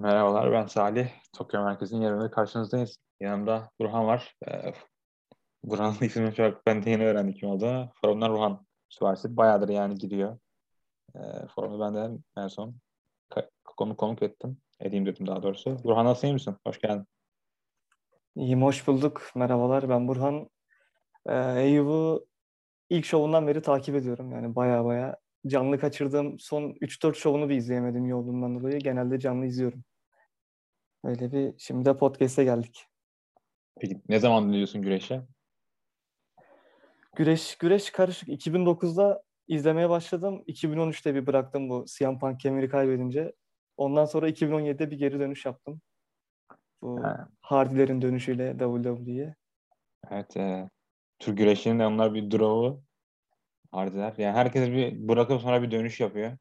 Merhabalar ben Salih. Tokyo Merkezi'nin yerinde karşınızdayız. Yanımda Burhan var. Ee, Burhan'ın ismini çok ben de yeni öğrendim kim olduğunu. Forumdan Ruhan Süvarsi. Bayağıdır yani gidiyor. Ee, forumu ben de en son konu konuk ettim. Edeyim dedim daha doğrusu. Burhan nasıl iyi misin? Hoş geldin. İyiyim, hoş bulduk. Merhabalar, ben Burhan. Ee, Eyüp'ü ilk şovundan beri takip ediyorum. Yani baya baya canlı kaçırdığım son 3-4 şovunu bir izleyemedim yolundan dolayı. Genelde canlı izliyorum. Öyle bir şimdi de podcast'e geldik. Peki ne zaman dinliyorsun güreşe? Güreş güreş karışık. 2009'da izlemeye başladım. 2013'te bir bıraktım bu CM Punk kemeri kaybedince. Ondan sonra 2017'de bir geri dönüş yaptım. Bu ha. Hardy'lerin dönüşüyle WWE'ye. Evet. E, Türk güreşinin de onlar bir draw'u Hardy'ler. Yani herkes bir bırakıp sonra bir dönüş yapıyor.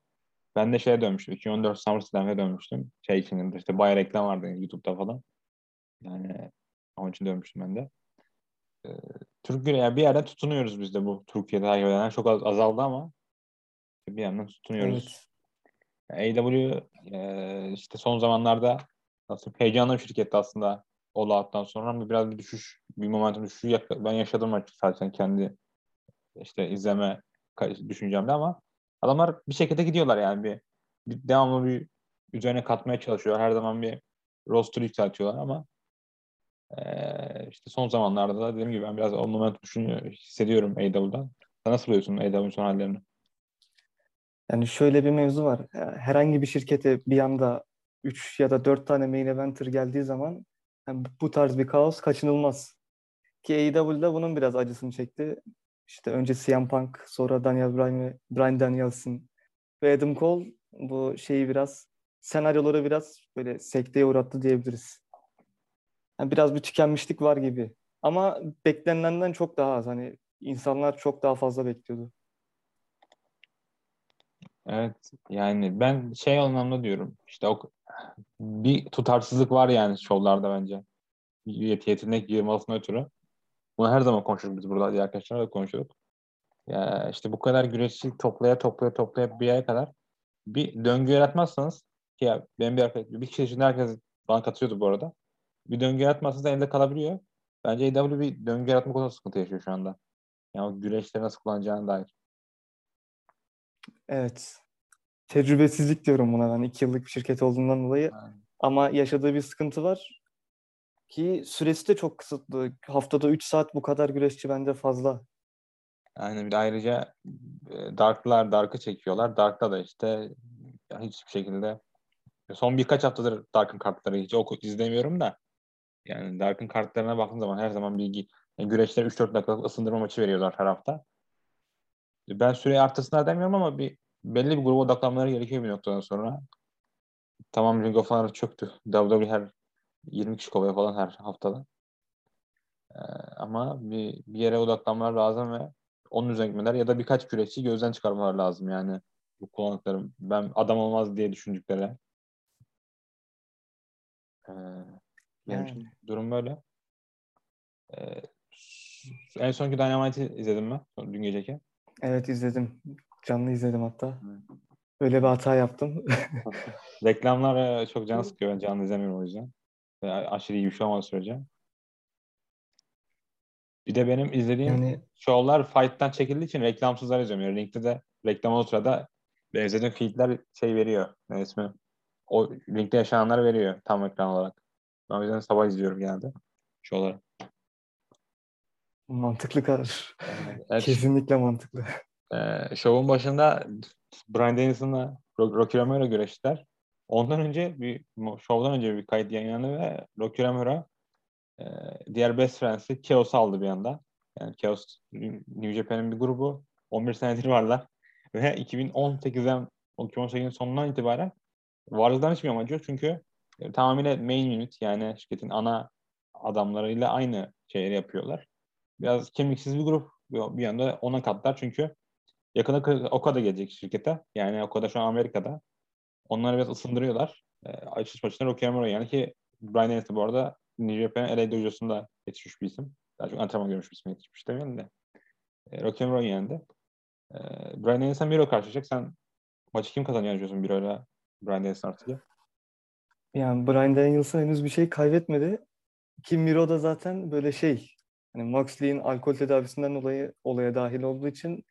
Ben de şeye dönmüştüm. 2014 SummerSlam'e dönmüştüm. Şey için işte bayağı reklam vardı YouTube'da falan. Yani onun için dönmüştüm ben de. Ee, Türk yani bir yerde tutunuyoruz biz de bu Türkiye'de takip edenler. Çok az, azaldı ama bir yandan tutunuyoruz. Evet. AW e, işte son zamanlarda nasıl heyecanlı bir şirketti aslında o Out'tan sonra ama biraz bir düşüş, bir momentum düşüşü ben yaşadım açıkçası kendi işte izleme düşüncemde ama Adamlar bir şekilde gidiyorlar yani bir, bir devamlı bir üzerine katmaya çalışıyor. Her zaman bir roster yükseltiyorlar ama ee, işte son zamanlarda da dediğim gibi ben biraz o moment düşünüyor, hissediyorum AW'dan. Sen nasıl buluyorsun AW'nin son hallerini? Yani şöyle bir mevzu var. Herhangi bir şirkete bir anda 3 ya da 4 tane main eventer geldiği zaman yani bu tarz bir kaos kaçınılmaz. Ki AEW'da bunun biraz acısını çekti. İşte önce CM Punk, sonra Daniel Bryan ve Bryan Danielson ve Adam Cole bu şeyi biraz senaryoları biraz böyle sekteye uğrattı diyebiliriz. Yani biraz bir tükenmişlik var gibi. Ama beklenenden çok daha az. Hani insanlar çok daha fazla bekliyordu. Evet yani ben şey anlamda diyorum işte o bir tutarsızlık var yani şovlarda bence. Yet yetenek yığılmasına ötürü. Bunu her zaman konuşuruz biz burada diye arkadaşlarla da konuşuyorduk. Ya işte bu kadar güreşçi toplaya toplaya toplaya bir yere kadar bir döngü yaratmazsanız ki ya benim bir arkadaş, bir kişi için herkes bana katıyordu bu arada. Bir döngü yaratmazsanız elde kalabiliyor. Bence AEW bir döngü yaratma konusunda sıkıntı yaşıyor şu anda. Yani güreşleri nasıl kullanacağına dair. Evet. Tecrübesizlik diyorum buna ben. iki yıllık bir şirket olduğundan dolayı. Aynen. Ama yaşadığı bir sıkıntı var. Ki süresi de çok kısıtlı. Haftada 3 saat bu kadar güreşçi bence fazla. Yani bir ayrıca e, Dark'lar Dark'ı çekiyorlar. Dark'ta da işte hiçbir şekilde son birkaç haftadır Dark'ın kartları hiç oku izlemiyorum da yani Dark'ın kartlarına baktığım zaman her zaman bilgi yani güreşler 3-4 dakikalık ısındırma maçı veriyorlar her hafta. Ben süreyi arttırsınlar demiyorum ama bir belli bir gruba odaklanmaları gerekiyor bir noktadan sonra. Tamam Ring of Honor çöktü. WWE her 20 kişi kovuyor falan her haftada. Ee, ama bir, bir yere odaklanmalar lazım ve onun üzerine gitmeler ya da birkaç güreşçi gözden çıkarmalar lazım yani bu kullandıklarım ben adam olmaz diye düşündükleri. Ee, yani. durum böyle. Ee, en sonki Dynamite'i izledim mi? Dün geceki. Evet izledim. Canlı izledim hatta. Öyle bir hata yaptım. Reklamlar çok can sıkıyor. Ben canlı izlemiyorum o yüzden. Aşırı iyi bir şey olmadı sürece. Bir de benim izlediğim yani, şovlar fight'tan çekildiği için reklamsızlar izliyorum. Yani ringde de reklam o sırada ve izlediğim feedler şey veriyor. Ne ismi? O ringde yaşananları veriyor tam ekran olarak. Ben o yüzden sabah izliyorum genelde şovları. Mantıklı karar. Evet. Kesinlikle mantıklı. Ee, şovun başında Brian Danielson'la Rocky Romero güreştiler. Ondan önce bir şovdan önce bir kayıt yayınlandı ve Rocky Romero e, diğer best friends'i Chaos aldı bir anda. Yani Chaos New Japan'ın bir grubu. 11 senedir varlar. Ve 2018'den 2018'in sonundan itibaren varlıktan hiçbir amacı yok. Çünkü e, tamamıyla main unit yani şirketin ana adamlarıyla aynı şeyleri yapıyorlar. Biraz kemiksiz bir grup bir yanda ona katlar çünkü yakında Okada gelecek şirkete. Yani Okada şu an Amerika'da. Onları biraz ısındırıyorlar. E, açış maçında Rocky Romero yani ki Brian Daniels'ı bu arada New Japan LA Dojo'sunda yetişmiş bir isim. Daha çok antrenman görmüş bir isim yetişmiş demeyelim de. E, Rocky Romero yendi. E, Brian Danielson Miro karşılayacak. Sen maçı kim kazanıyor diyorsun Miro ile Brian Danielson artık? Yani Bryan Danielson henüz bir şey kaybetmedi. Ki Miro da zaten böyle şey hani Moxley'in alkol tedavisinden dolayı olaya dahil olduğu için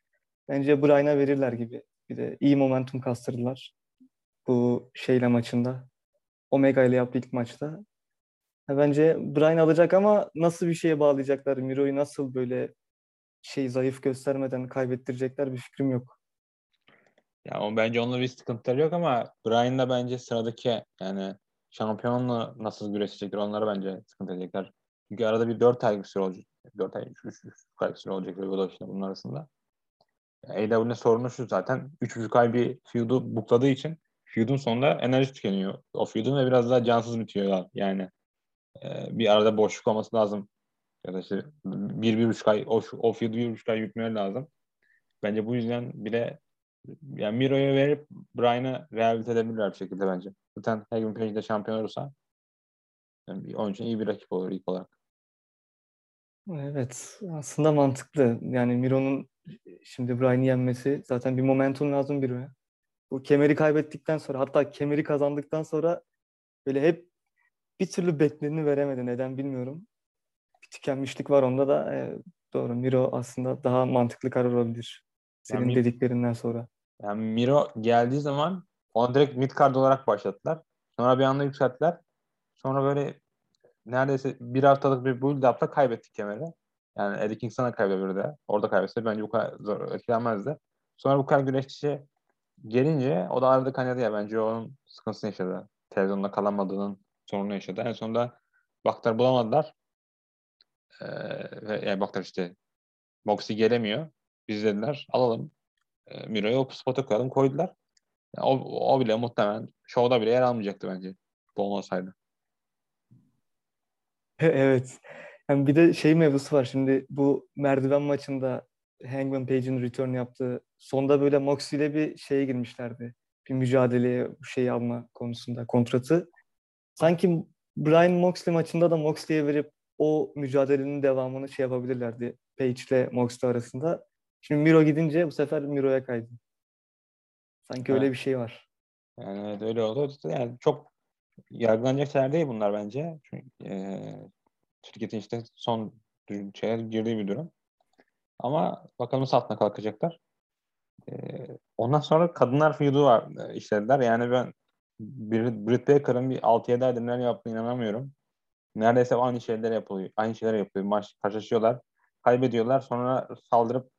bence Bryan'a verirler gibi. Bir de iyi momentum kastırdılar. Bu şeyle maçında. Omega ile yaptığı ilk maçta. Bence Bryan alacak ama nasıl bir şeye bağlayacaklar? Miro'yu nasıl böyle şey zayıf göstermeden kaybettirecekler bir fikrim yok. Ya o bence onunla bir sıkıntıları yok ama Bryan da bence sıradaki yani şampiyonla nasıl güreşecekler onları bence sıkıntı edecekler. Çünkü arada bir 4 ay bir süre olacak. 4 ay, 3, 3, 3 ay bir süre olacak Revolution'da bunun arasında. AEW'nin sorunu şu zaten 3,5 ay bir feud'u bukladığı için feud'un sonunda enerji tükeniyor. O feud'un ve biraz daha cansız bitiyor yani. E, bir arada boşluk olması lazım. Ya da işte bir, bir buçuk ay o, o feud'u bir buçuk ay yükmeye lazım. Bence bu yüzden bile yani Miro'ya verip Bryan'ı rehabilite edebilirler bir şekilde bence. Zaten Hagen Page de şampiyon olursa yani onun için iyi bir rakip olur ilk olarak. Evet aslında mantıklı. Yani Miro'nun şimdi Bryan'ı yenmesi zaten bir momentum lazım Miro'ya. Bu kemeri kaybettikten sonra hatta kemeri kazandıktan sonra böyle hep bir türlü bekleneni veremedi. Neden bilmiyorum. Bir tükenmişlik var onda da. E, doğru Miro aslında daha mantıklı karar olabilir. Senin yani, dediklerinden sonra. Yani Miro geldiği zaman onu direkt mid card olarak başlattılar. Sonra bir anda yükselttiler. Sonra böyle neredeyse bir haftalık bir build up'ta kaybettik kemeri. Yani Eddie Kingston'a kaybedebilirdi. Orada kaybetse bence bu kadar zor etkilenmezdi. Sonra bu kadar güreşçi gelince o da arada kaynadı ya bence onun sıkıntısını yaşadı. Televizyonda kalamadığının sorunu yaşadı. En sonunda baktılar bulamadılar. Ee, yani baktılar işte Moxie gelemiyor. Biz dediler alalım. E, Miro'yu o spota koyalım koydular. Yani o, o bile muhtemelen şovda bile yer almayacaktı bence. Bu olmasaydı. Evet. Yani bir de şey mevzusu var. Şimdi bu merdiven maçında Hangman Page'in return yaptığı sonda böyle Moxley ile bir şeye girmişlerdi. Bir mücadeleye bu şeyi alma konusunda kontratı. Sanki Brian Moxley maçında da Moxley'e verip o mücadelenin devamını şey yapabilirlerdi. Page ile Moxley arasında. Şimdi Miro gidince bu sefer Miro'ya kaydı. Sanki evet. öyle bir şey var. Yani evet, öyle oldu. Yani çok yargılanacak şeyler değil bunlar bence. Çünkü e, şirketin işte son şeye girdiği bir durum. Ama bakalım nasıl altına kalkacaklar. E, ondan sonra kadınlar feud'u var e, işlediler. Yani ben bir, Britt Baker'ın bir 6-7 aydır neler yaptığını inanamıyorum. Neredeyse aynı şeyler yapılıyor. Aynı şeyler yapıyor. Maç karşılaşıyorlar. Kaybediyorlar. Sonra saldırıp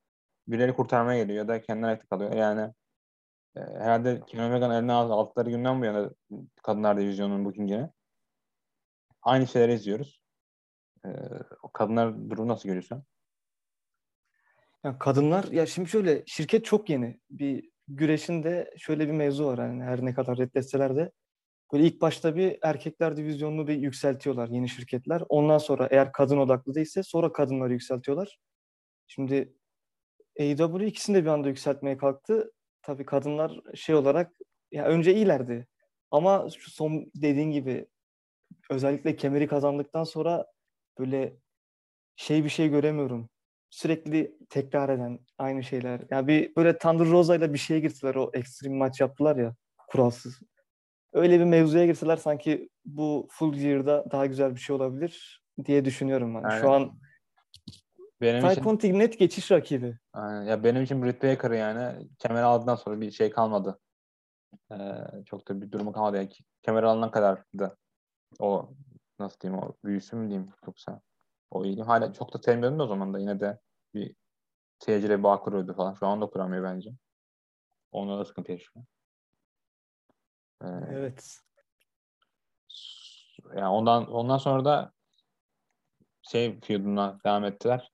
birileri kurtarmaya geliyor ya da kendine ayakta kalıyor. Yani e, herhalde Kenny Omega'nın eline aldıkları günden bu yana kadınlar divizyonunun bookingini. Aynı şeyleri izliyoruz. E, kadınlar durumu nasıl görüyorsun? Ya kadınlar ya şimdi şöyle şirket çok yeni. Bir güreşinde şöyle bir mevzu var yani her ne kadar reddetseler de böyle ilk başta bir erkekler divizyonunu bir yükseltiyorlar yeni şirketler. Ondan sonra eğer kadın odaklı değilse sonra kadınları yükseltiyorlar. Şimdi AEW ikisini de bir anda yükseltmeye kalktı. Tabii kadınlar şey olarak ya önce iyilerdi. Ama şu son dediğin gibi özellikle kemeri kazandıktan sonra böyle şey bir şey göremiyorum. Sürekli tekrar eden aynı şeyler. Yani bir böyle Thunder Rosa ile bir şeye girdiler o ekstrem maç yaptılar ya kuralsız. Öyle bir mevzuya girseler sanki bu full year'da daha güzel bir şey olabilir diye düşünüyorum ben. Yani. Şu an benim Ty için, Conti net geçiş rakibi. Aynen. Ya benim için Britt Baker yani kemer aldıktan sonra bir şey kalmadı. Ee, çok da bir durumu kalmadı. Yani kemer alana kadar da o nasıl diyeyim o büyüsü mü diyeyim yoksa o iyiydi. Hala çok da sevmiyordum o zaman da yine de bir seyirciyle bağ kuruyordu falan. Şu anda kuramıyor bence. Onda da sıkıntı yaşıyor. Ee, evet. Yani ondan ondan sonra da şey feud'una devam ettiler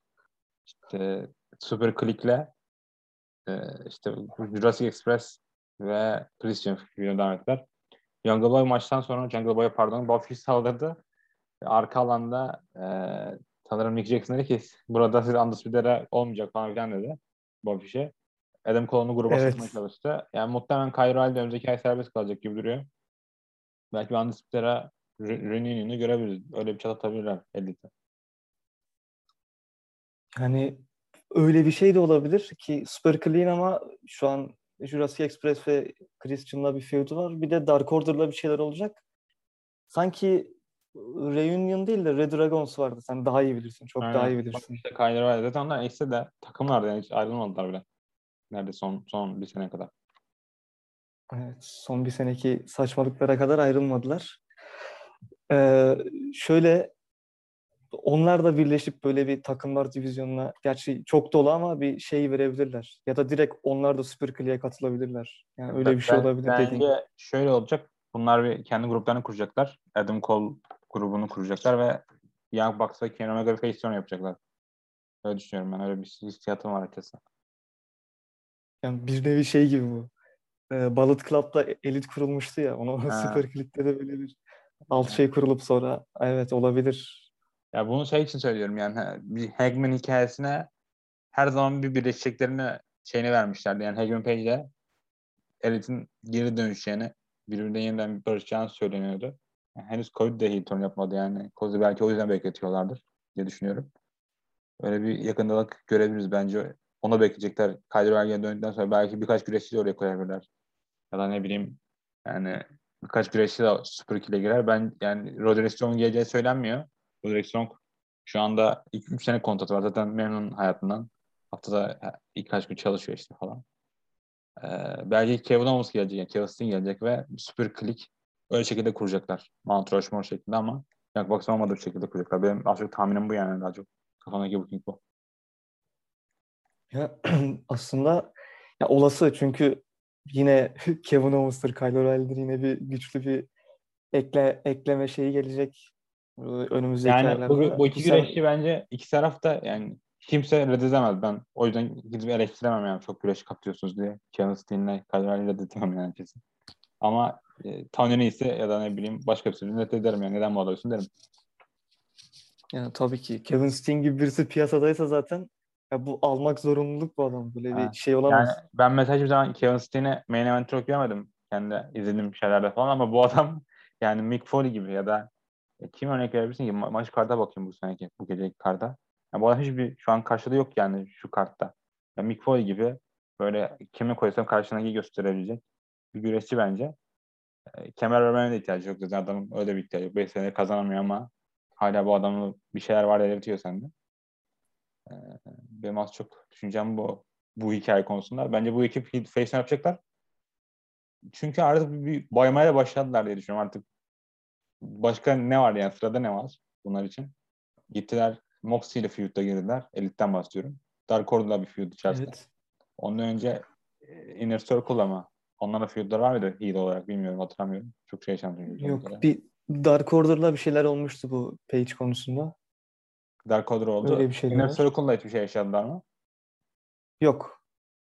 işte Super Click'le e, işte Jurassic Express ve Christian filmine devam ettiler. Jungle Boy maçtan sonra Jungle Boy'a pardon Buffy saldırdı. Arka alanda e, sanırım Nick Jackson dedi ki burada size Undisputed olmayacak falan filan dedi Buffy'ye. Adam Cole'unu gruba evet. sokmaya çalıştı. Yani muhtemelen Cairo de önümüzdeki ay serbest kalacak gibi duruyor. Belki Undisputed'a reunion'u görebiliriz. Öyle bir çat atabilirler Elite. Hani öyle bir şey de olabilir ki Super Clean ama şu an Jurassic Express ve Christian'la bir feud var. Bir de Dark Order'la bir şeyler olacak. sanki Reunion değil de Red Dragons vardı. Sen daha iyi bilirsin. Çok Aynen. daha iyi Bak bilirsin. İşte Kyler var. Zaten onlar eksi de takımlardı yani hiç ayrılmadılar bile. Nerede son son bir sene kadar. Evet, son bir seneki saçmalıklara kadar ayrılmadılar. Ee, şöyle onlar da birleşip böyle bir takımlar divizyonuna gerçi çok dolu ama bir şey verebilirler. Ya da direkt onlar da Super Click'e katılabilirler. Yani öyle bir şey Ben- olabilir Bence dediğin. gibi. şöyle olacak. Bunlar bir kendi gruplarını kuracaklar. Adam Cole grubunu kuracaklar ve Young Bucks ve Kenny Omega bir face yapacaklar. Öyle düşünüyorum ben. Öyle bir hissiyatım var açıkçası. Yani bir nevi şey gibi bu. Ee, Bullet Club'da elit kurulmuştu ya. Onu Ha. Super Click'te de böyle bir alt şey kurulup sonra evet olabilir. Ya bunu şey için söylüyorum yani bir Hagman hikayesine her zaman bir birleşeceklerini şeyini vermişlerdi. Yani Hagman Page ile Elite'in geri dönüşeceğini birbirine yeniden barışacağını söyleniyordu. Henüz Cody de heel turn yapmadı yani. Cody'yi belki o yüzden bekletiyorlardır diye düşünüyorum. Öyle bir yakındalık görebiliriz bence. Ona bekleyecekler. Kyler Ergen'e döndükten sonra belki birkaç güreşçi de oraya koyabilirler. Ya da ne bileyim yani birkaç güreşçi de Super 2'le girer. Ben yani Roderick Strong'un geleceği söylenmiyor. Roderick Strong şu anda 3 sene kontratı var. Zaten memnun hayatından. Haftada ilk kaç gün çalışıyor işte falan. Ee, belki Kevin Owens gelecek. Yani Kevin gelecek ve Super Click öyle şekilde kuracaklar. Mount Rushmore şeklinde ama Young Bucks olmadığı bir şekilde kuracaklar. Benim az çok tahminim bu yani. Daha çok kafamdaki booking bu. Ya aslında ya olası çünkü yine Kevin Owens'tır, Kyle O'Reilly'dir yine bir güçlü bir ekle ekleme şeyi gelecek önümüzdeki Yani bu, bu iki güreşçi bence iki taraf da yani kimse reddedemez. Ben o yüzden gidip eleştiremem yani çok güreş katıyorsunuz diye. Kevin Steen'le Calvary'i reddedemem yani kesin. Ama e, Tony ise ya da ne bileyim başka bir sürü reddederim yani. Neden bu alıyorsun derim. Yani tabii ki Kevin Steen gibi birisi piyasadaysa zaten ya bu almak zorunluluk bu adam. Böyle Ha, bir şey olamaz. Yani ben mesela hiçbir zaman Kevin Steen'i main event çok görmedim. Kendi izlediğim şeylerde falan ama bu adam yani Mick Foley gibi ya da e, kim örnek verebilirsin ki? Ma- maç karta bakayım bu seneki, bu geceki karta. Yani bu adam hiçbir şu an karşıda yok yani şu kartta. Yani Mick Foley gibi böyle kimi koysam karşına iyi gösterebilecek bir güreşçi bence. E, kemer vermene de ihtiyacı yok zaten adamın öyle bir ihtiyacı yok. 5 sene kazanamıyor ama hala bu adamın bir şeyler var delirtiyor sende. E, benim az çok düşüncem bu bu hikaye konusunda. Bence bu ekip face yapacaklar. Çünkü artık bir, baymaya başladılar diye düşünüyorum artık. Başka ne var yani sırada ne var bunlar için? Gittiler Moxie ile feud'a girdiler. Elite'den bahsediyorum. Dark Order'la bir feud içerisinde. Evet. Ondan önce e, Inner Circle ama onlara feud'lar var mıydı heel olarak bilmiyorum hatırlamıyorum. Çok şey yaşandı. Yok bir Dark Order'la bir şeyler olmuştu bu Page konusunda. Dark Order oldu. Öyle bir şeyler Inner. Circle'la hiçbir şey yaşadılar mı? Yok.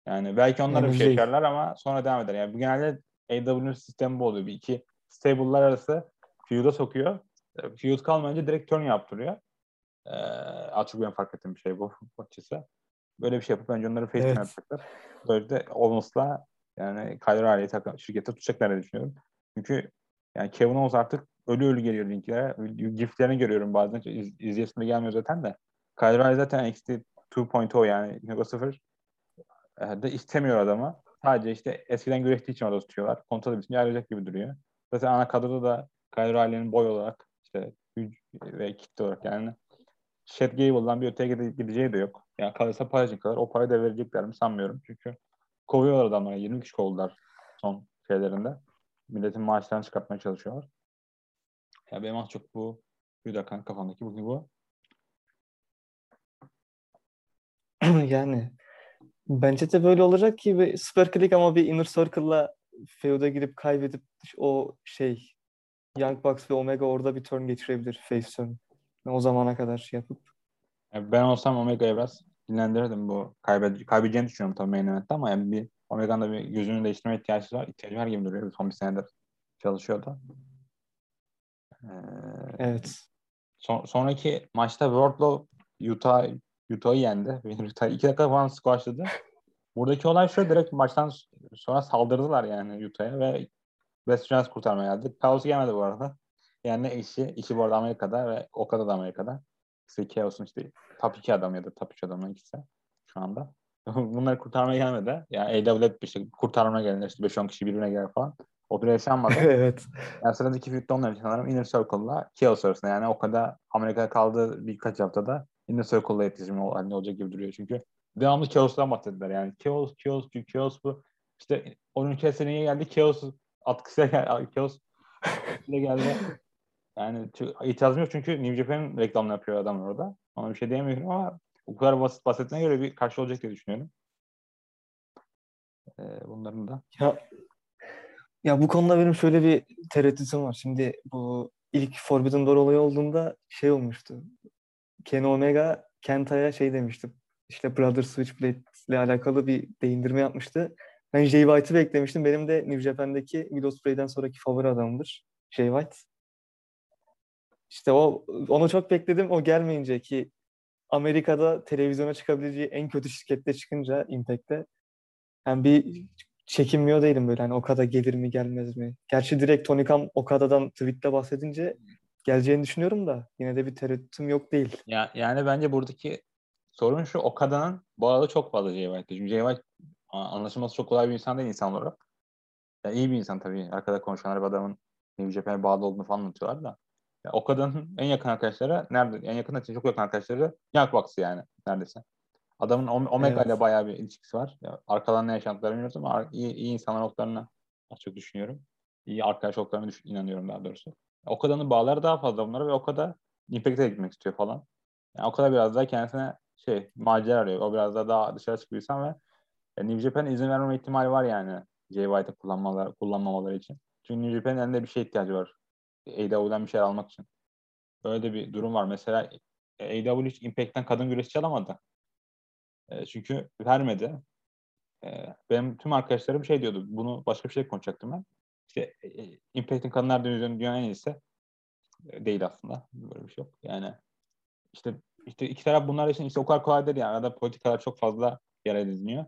Yani belki onlar da bir şey yaşarlar ama sonra devam eder. Yani bu genelde AW'nin sistemi bu oluyor. Bir iki stable'lar arası feud'a sokuyor. E, Feud kalmayınca direkt turn yaptırıyor. Ee, açık ben fark ettiğim bir şey bu açısı. Böyle bir şey yapıp önce onları face Evet. yapacaklar. Böylece Owens'la yani Kyler takım şirkette tutacaklar diye düşünüyorum. Çünkü yani Kevin Owens artık ölü ölü geliyor linklere. Giftlerini görüyorum bazen. İz, izleyesim de gelmiyor zaten de. Kyler Riley zaten NXT 2.0 yani 2.0 e, de istemiyor adamı. Sadece işte eskiden güreştiği için orada tutuyorlar. Kontratı bitince ayrılacak gibi duruyor. Zaten ana kadroda da Kyle Riley'nin boy olarak işte güç ve kitle olarak yani Chad Gable'dan bir öteye gide- gideceği de yok. Yani kalırsa para için kalır. O parayı da verecekler mi sanmıyorum. Çünkü kovuyorlar adamları. 20 kişi kovdular son şeylerinde. Milletin maaşlarını çıkartmaya çalışıyorlar. Ya benim az çok bu dakika kafamdaki bugün bu. yani bence de böyle olacak ki bir Super Click ama bir Inner Circle'la feud'a girip kaybedip o şey Young Bucks ve Omega orada bir turn geçirebilir face turn. O zamana kadar şey yapıp. Yani ben olsam Omega'ya biraz dinlendirirdim bu. Kaybed kaybedeceğini düşünüyorum tabii main event'te ama yani bir Omega'nın da bir gözünü değiştirme ihtiyacı var. İhtiyacı var gibi duruyor. Son bir senedir çalışıyor da. Ee, Evet. son- sonraki maçta Wardlow Utah Utah'ı yendi. Utah iki dakika falan squashladı. Buradaki olay şu direkt maçtan sonra saldırdılar yani Utah'a ve West Giants kurtarmaya geldi. Chaos gelmedi bu arada. Yani eşi, işi bu arada Amerika'da ve Okada da Amerika'da. İşte Chaos'un işte top 2 adam ya da top 3 adamın ikisi şu anda. Bunları kurtarmaya gelmedi. Yani AWF işte kurtarmaya gelenler işte 5-10 kişi birbirine gelir falan. O bile yaşanmadı. evet. Yani sıradaki feud'da onlar için sanırım Inner Circle'la Chaos arasında. Yani o kadar Amerika'da kaldığı birkaç haftada Inner Circle'la iletişim halinde olacak gibi duruyor. Çünkü devamlı Chaos'tan bahsettiler. Yani Chaos, Chaos, Chaos bu. İşte onun içerisine niye geldi? Chaos atkısıyla geldi. Chaos geldi. Yani itirazım yok çünkü New Japan'ın reklamını yapıyor adamlar orada. Ona bir şey diyemiyorum ama bu kadar basit bahsettiğine göre bir karşı olacak diye düşünüyorum. Ee, bunların da. Ya, ya bu konuda benim şöyle bir tereddütüm var. Şimdi bu ilk Forbidden Door olayı olduğunda şey olmuştu. Ken Omega Kenta'ya şey demişti. İşte Brother Switchblade ile alakalı bir değindirme yapmıştı. Ben Jay White'ı beklemiştim. Benim de New Japan'daki Will Ospreay'den sonraki favori adamımdır. Jay White. İşte o onu çok bekledim. O gelmeyince ki Amerika'da televizyona çıkabileceği en kötü şirkette çıkınca Impact'te yani bir çekinmiyor değilim böyle hani Okada gelir mi gelmez mi? Gerçi direkt Tony Khan Okada'dan tweette bahsedince geleceğini düşünüyorum da yine de bir tereddütüm yok değil. Ya, yani bence buradaki sorun şu Okada'nın bu arada çok fazla Jay White. Çünkü Jay White anlaşılması çok kolay bir insan değil insan olarak. Ya iyi bir insan tabii. Arkada konuşanlar bir adamın New Japan'a bağlı olduğunu falan anlatıyorlar da. Ya, Okada'nın en yakın arkadaşları nerede? En yakın çok yakın arkadaşları Young Bucks yani neredeyse. Adamın Omega evet. ile bayağı bir ilişkisi var. Ya, arkadan ne yaşantıları bilmiyoruz ama iyi, iyi insanlar olduklarına çok düşünüyorum. İyi arkadaş olduklarına düşün, inanıyorum daha doğrusu. O kadarın bağları daha fazla bunlara ve o kadar Impact'e gitmek istiyor falan. Yani o kadar biraz daha kendisine şey macera arıyor. O biraz daha, daha dışarı çıkıyor insan ve yani New Japan izin vermeme ihtimali var yani Jay White'ı kullanmaları, kullanmamaları için. Çünkü New Japan'ın elinde bir şey ihtiyacı var. AEW'den bir şey almak için. Böyle de bir durum var. Mesela AEW hiç Impact'ten kadın güreşçi alamadı. E, çünkü vermedi. E, benim tüm arkadaşlarım şey diyordu. Bunu başka bir şey konuşacaktım ben. İşte e, Impact'in kadınlar divizyonu dünyanın en iyisi. E, değil aslında. Böyle bir şey yok. Yani işte işte iki taraf bunlar için işte o kadar kolay değil yani. Arada politikalar çok fazla yer ediniyor.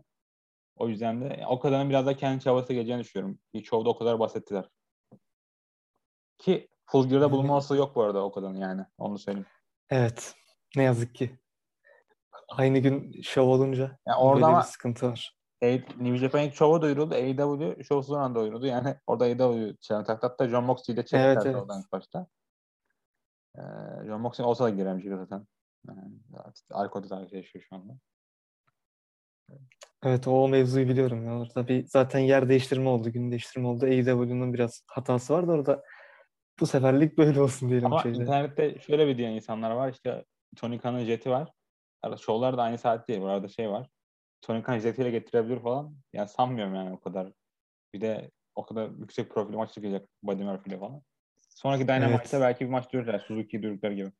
O yüzden de o kadarın biraz da kendi çabası geleceğini düşünüyorum. Bir şovda o kadar bahsettiler. Ki Full Gear'da bulunması yok bu arada o kadarın yani. Onu söyleyeyim. Evet. Ne yazık ki aynı gün şov olunca yani orada böyle bir sıkıntı var. New Japan şova duyuruldu. AEW şovsuz anda duyuruldu. Yani orada AEW challenge taktı. Hatta John Moxley ile çektiler evet, evet. oradan ilk başta. Ee, John Moxley olsa da giremeyecek zaten. Yani, Arko'da da yaşıyor şu anda. Evet o mevzuyu biliyorum ya. Orada bir zaten yer değiştirme oldu, gün değiştirme oldu. AEW'nun biraz hatası vardı orada. Bu seferlik böyle olsun diyelim. Ama şeyde. internette şöyle bir diyen insanlar var. İşte Tony Khan'ın jeti var. Şovlar da aynı saat değil. Burada şey var. Tony Khan jetiyle getirebilir falan. Yani sanmıyorum yani o kadar. Bir de o kadar yüksek profil maç çıkacak Buddy Murphy falan. Sonraki Dynamite'da evet. belki bir maç dürürler. Suzuki'yi durdukları gibi.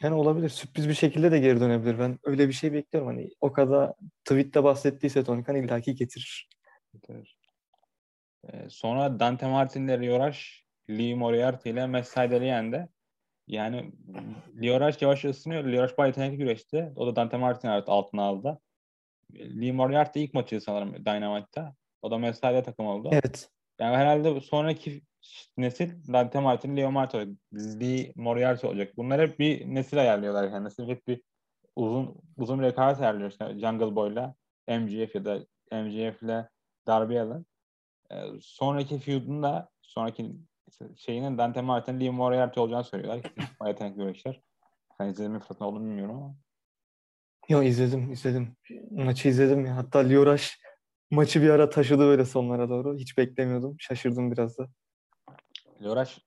Yani olabilir. Sürpriz bir şekilde de geri dönebilir. Ben öyle bir şey bekliyorum. Hani o kadar tweette bahsettiyse Tony Khan illaki getirir. Getirir. Ee, sonra Dante Martin ile Rioraş, Lee Moriarty ile Matt yendi. Yani Lioraş yavaş ısınıyor. Lioraş bayağı yetenekli güreşti. O da Dante Martin altına aldı. Lee Moriarty ilk maçı sanırım Dynamite'da. O da Mesai'de takım oldu. Evet. Yani herhalde sonraki nesil Dante Martin, Leo Martin, Lee Moriarty olacak. Bunlar hep bir nesil ayarlıyorlar. Yani nesil hep bir uzun uzun bir rekabet ayarlıyor. İşte Jungle Boy'la MGF ya da MGF'le Darby Allin. Ee, sonraki feud'un da sonraki şeyinin Dante Martin, Lee Moriarty olacağını söylüyorlar. Bayağı yetenekli güreşler. Sen izledin mi fırsatın oldu bilmiyorum ama. Yo izledim, izledim. Maçı izledim ya. Hatta Lioraş maçı bir ara taşıdı böyle sonlara doğru. Hiç beklemiyordum. Şaşırdım biraz da. Lioraş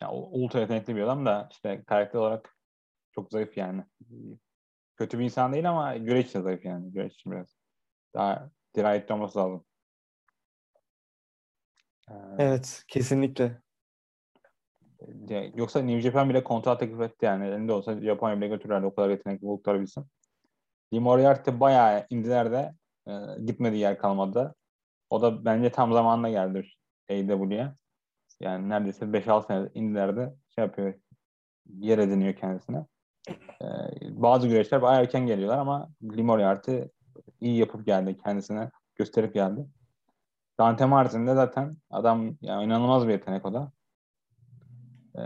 ya, ultra yetenekli bir adam da işte karakter olarak çok zayıf yani. Kötü bir insan değil ama güreş de zayıf yani. Güreş için biraz. Daha dirayetli olması lazım. Evet, kesinlikle. Yoksa New Japan bile kontrat teklif etti yani. Elinde olsa Japonya bile götürürlerdi o kadar yetenekli oldukları bilsin. Lee Moriarty bayağı indilerde e, gitmediği yer kalmadı. O da bence tam zamanında geldi AEW'ye. Yani neredeyse 5-6 sene indilerde şey yapıyor, yer ediniyor kendisine. Ee, bazı güreşler bayağı erken geliyorlar ama Lee Moriarty iyi yapıp geldi kendisine gösterip geldi. Dante Martin de zaten adam yani inanılmaz bir yetenek o da. Ee,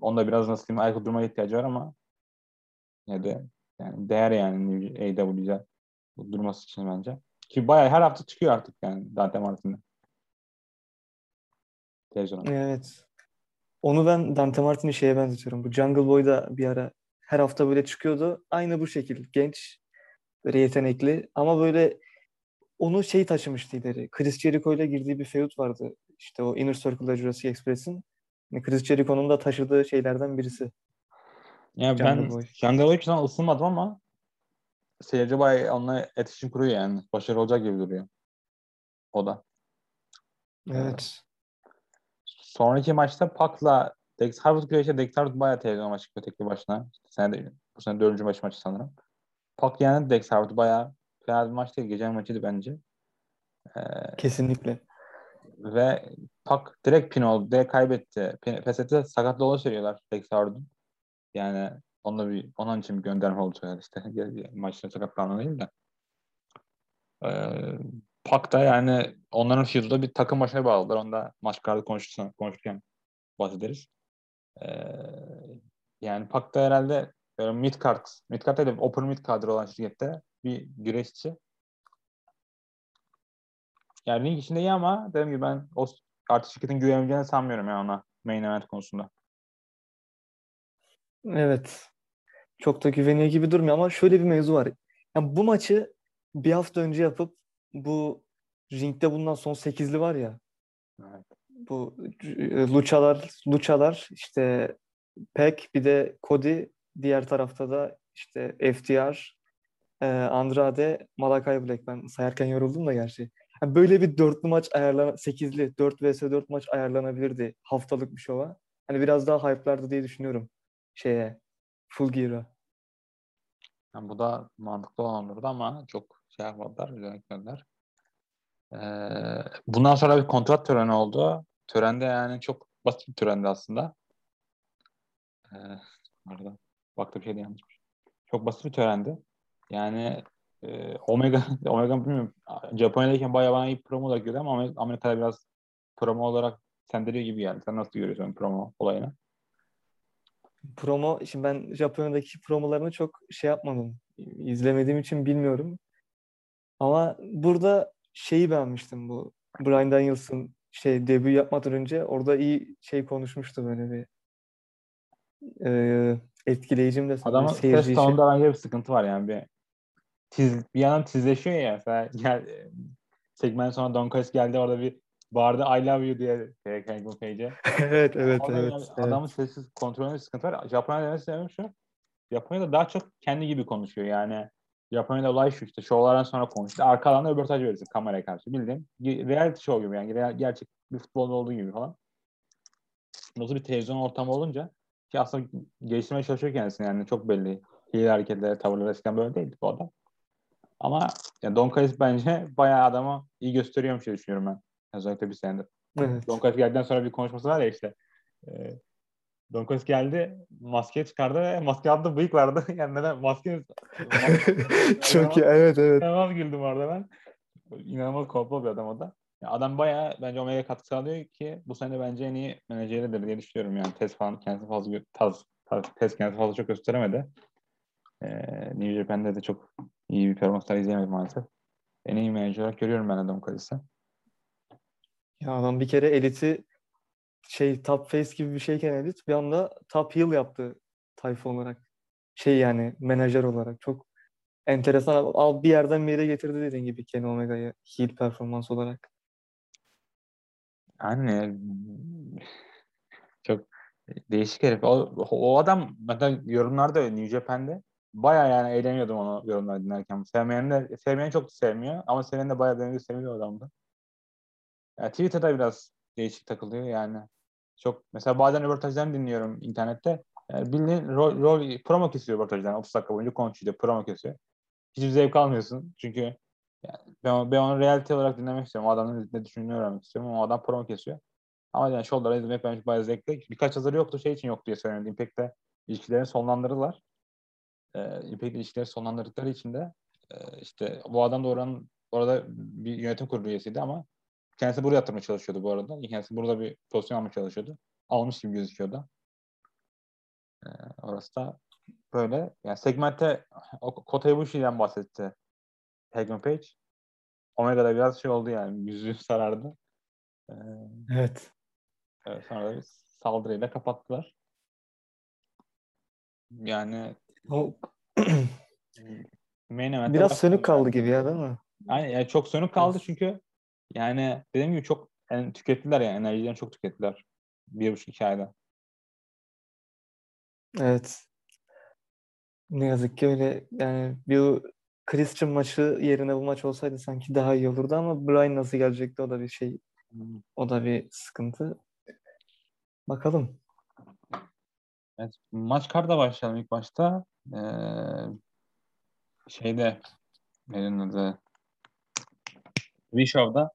onda biraz nasıl diyeyim ayakta durmaya ihtiyacı var ama ne de yani değer yani AW'de durması için bence. Ki bayağı her hafta çıkıyor artık yani Dante Martin'de. televizyona. Evet. Onu ben Dante Martin'i şeye benzetiyorum. Bu Jungle Boy'da bir ara her hafta böyle çıkıyordu. Aynı bu şekil. Genç, böyle yetenekli ama böyle onu şey taşımıştı ileri. Chris Jericho ile girdiği bir feud vardı. İşte o Inner Circle'da Jurassic Express'in. Yani Chris Jericho'nun da taşıdığı şeylerden birisi. Yani Jungle ben Boy. Jungle Boy için ısınmadım ama seyirci bayağı onunla iletişim kuruyor yani. Başarılı olacak gibi duruyor. O da. Evet. Sonraki maçta Pac'la Dex Harwood güreşe Dex Harwood bayağı televizyon maçı çıkıyor tekli başına. İşte senede, bu sene dördüncü maç maçı sanırım. Pac yani Dex Harwood bayağı fena bir maç değil. Gecenin maçıydı bence. Ee, Kesinlikle. ve Pac direkt pin oldu. Direkt kaybetti. Pes etti. Sakatlı olduğunu söylüyorlar Dex Harwood'un. Yani onunla bir, onun için bir gönderme oldu işte. Maçta sakatlanma değil de. Ee, Pac da yani onların feud'da bir takım başına bağladılar. Onda maç kartı konuşurken, konuşurken bahsederiz. Ee, yani Pac da herhalde mid card, mid card değil de upper mid kadro olan şirkette bir güreşçi. Yani ring içinde iyi ama dediğim gibi ben o artık şirketin güvenebileceğini sanmıyorum yani ona main event konusunda. Evet. Çok da güveniyor gibi durmuyor ama şöyle bir mevzu var. Yani bu maçı bir hafta önce yapıp bu ringde bulunan son sekizli var ya Evet. bu e, Luchalar, Luchalar işte Peck bir de Cody diğer tarafta da işte FTR, e, Andrade, Malakai Black. Ben sayarken yoruldum da gerçi. Yani böyle bir dörtlü maç ayarlan sekizli 4 vs 4 maç ayarlanabilirdi haftalık bir şova. Hani biraz daha hype'lardı diye düşünüyorum şeye Full Gear'a. Yani bu da mantıklı olan olurdu ama çok şey yapmadılar, gitmediler. Ee, bundan sonra bir kontrat töreni oldu. Törende yani çok basit bir törendi aslında. Ee, orada baktım şeyde yanlışmış. Çok basit bir törendi. Yani e, Omega, Omega bilmiyorum. Japonya'dayken bayağı bana iyi promo olarak görüyor ama Amerika'da biraz promo olarak sendiriyor gibi geldi. Sen nasıl görüyorsun promo olayını? Promo, şimdi ben Japonya'daki promolarını çok şey yapmadım. izlemediğim için bilmiyorum. Ama burada şeyi beğenmiştim bu. Bryan Danielson şey debut yapmadan önce orada iyi şey konuşmuştu böyle bir e, etkileyici mi desem Adamın ses tonunda bence bir sıkıntı var yani. Bir, tiz, bir yandan tizleşiyor ya. Mesela gel, segment sonra Don Callis geldi orada bir bağırdı I love you diye şey, Hangman Page'e. evet evet Orada evet. yani evet. Adamın sessiz kontrolünde sıkıntı var. Japonya'da demesi sebebim şu. Japonya'da daha çok kendi gibi konuşuyor yani. Japonya'da olay şu işte şovlardan sonra konuştu. Arka alanda röportaj verirsin kameraya karşı. Bildiğin reality show gibi yani. Real, gerçek bir futbolda olduğu gibi falan. Nasıl bir televizyon ortamı olunca ki aslında geliştirmeye çalışıyor kendisini yani çok belli. Hile hareketleri, tavırları eskiden böyle değildi bu adam. Ama yani Don Callis bence bayağı adamı iyi gösteriyormuş diye düşünüyorum ben. Özellikle bir senedir. Evet. Don Callis geldikten sonra bir konuşması var ya işte. E, Don Callis geldi, maske çıkardı ve maske aldı bıyık vardı. yani neden maske... Çok iyi. Evet evet. İnanılmaz güldüm orada ben. İnanılmaz komplo bir adam o da. Ya adam bayağı bence Omega'ya katkı sağlıyor ki bu sene bence en iyi menajeridir diye düşünüyorum. Yani test falan kendisi fazla taz, taz, test kendisi fazla çok gösteremedi. Ee, New Japan'de de çok iyi bir performanslar izleyemedim maalesef. En iyi menajer olarak görüyorum ben Adam Callis'i. Ya adam bir kere eliti şey top face gibi bir şeyken elit bir anda top heel yaptı tayfa olarak. Şey yani menajer olarak çok enteresan. Al bir yerden bir yere getirdi dediğin gibi Kenny Omega'yı heel performans olarak. Yani çok değişik herif. O, o adam mesela yorumlarda New Japan'de bayağı yani eğleniyordum onu yorumlar dinlerken. Sevmeyen de sevmeyen çok sevmiyor ama seven de bayağı beğeniyor seviyor adamdı. Yani Twitter'da biraz değişik takılıyor yani. Çok mesela bazen röportajlarını dinliyorum internette. Yani bildiğin rol, rol promo kesiyor röportajdan 30 dakika boyunca konuşuyor, promo kesiyor. Hiçbir zevk almıyorsun çünkü yani ben, ben onu reality olarak dinlemek istiyorum. O adamın ne düşündüğünü öğrenmek istiyorum ama o adam promo kesiyor. Ama yani Shoulder'ı izlemek bence bayağı zevkli. Birkaç yazarı yoktu şey için yok diye söyleniyordu. Impact'te ilişkilerini sonlandırırlar. Ee, Impact'te ilişkileri sonlandırdıkları için de e, işte bu adam da oranın orada bir yönetim kurulu üyesiydi ama kendisi buraya yatırmaya çalışıyordu bu arada. Kendisi burada bir pozisyon almaya çalışıyordu. Almış gibi gözüküyordu. Ee, orası da böyle. Yani segmentte o Kota Ibushi'den bahsetti Hangman Page. Omega'da biraz şey oldu yani. Yüzü sarardı. Ee, Evet. Evet, sonra da bir saldırıyla kapattılar. Yani O main biraz sönük kaldı gibi ya değil mi? Yani, yani çok sönük kaldı çünkü yani dediğim gibi çok yani tükettiler yani enerjilerini çok tükettiler. Bir buçuk iki ayda. Evet. Ne yazık ki öyle yani bir Christian maçı yerine bu maç olsaydı sanki daha iyi olurdu ama Bryan nasıl gelecekti o da bir şey. O da bir sıkıntı. Bakalım. Evet, maç karda başlayalım ilk başta. Ee, şeyde neyin adı? V-Show'da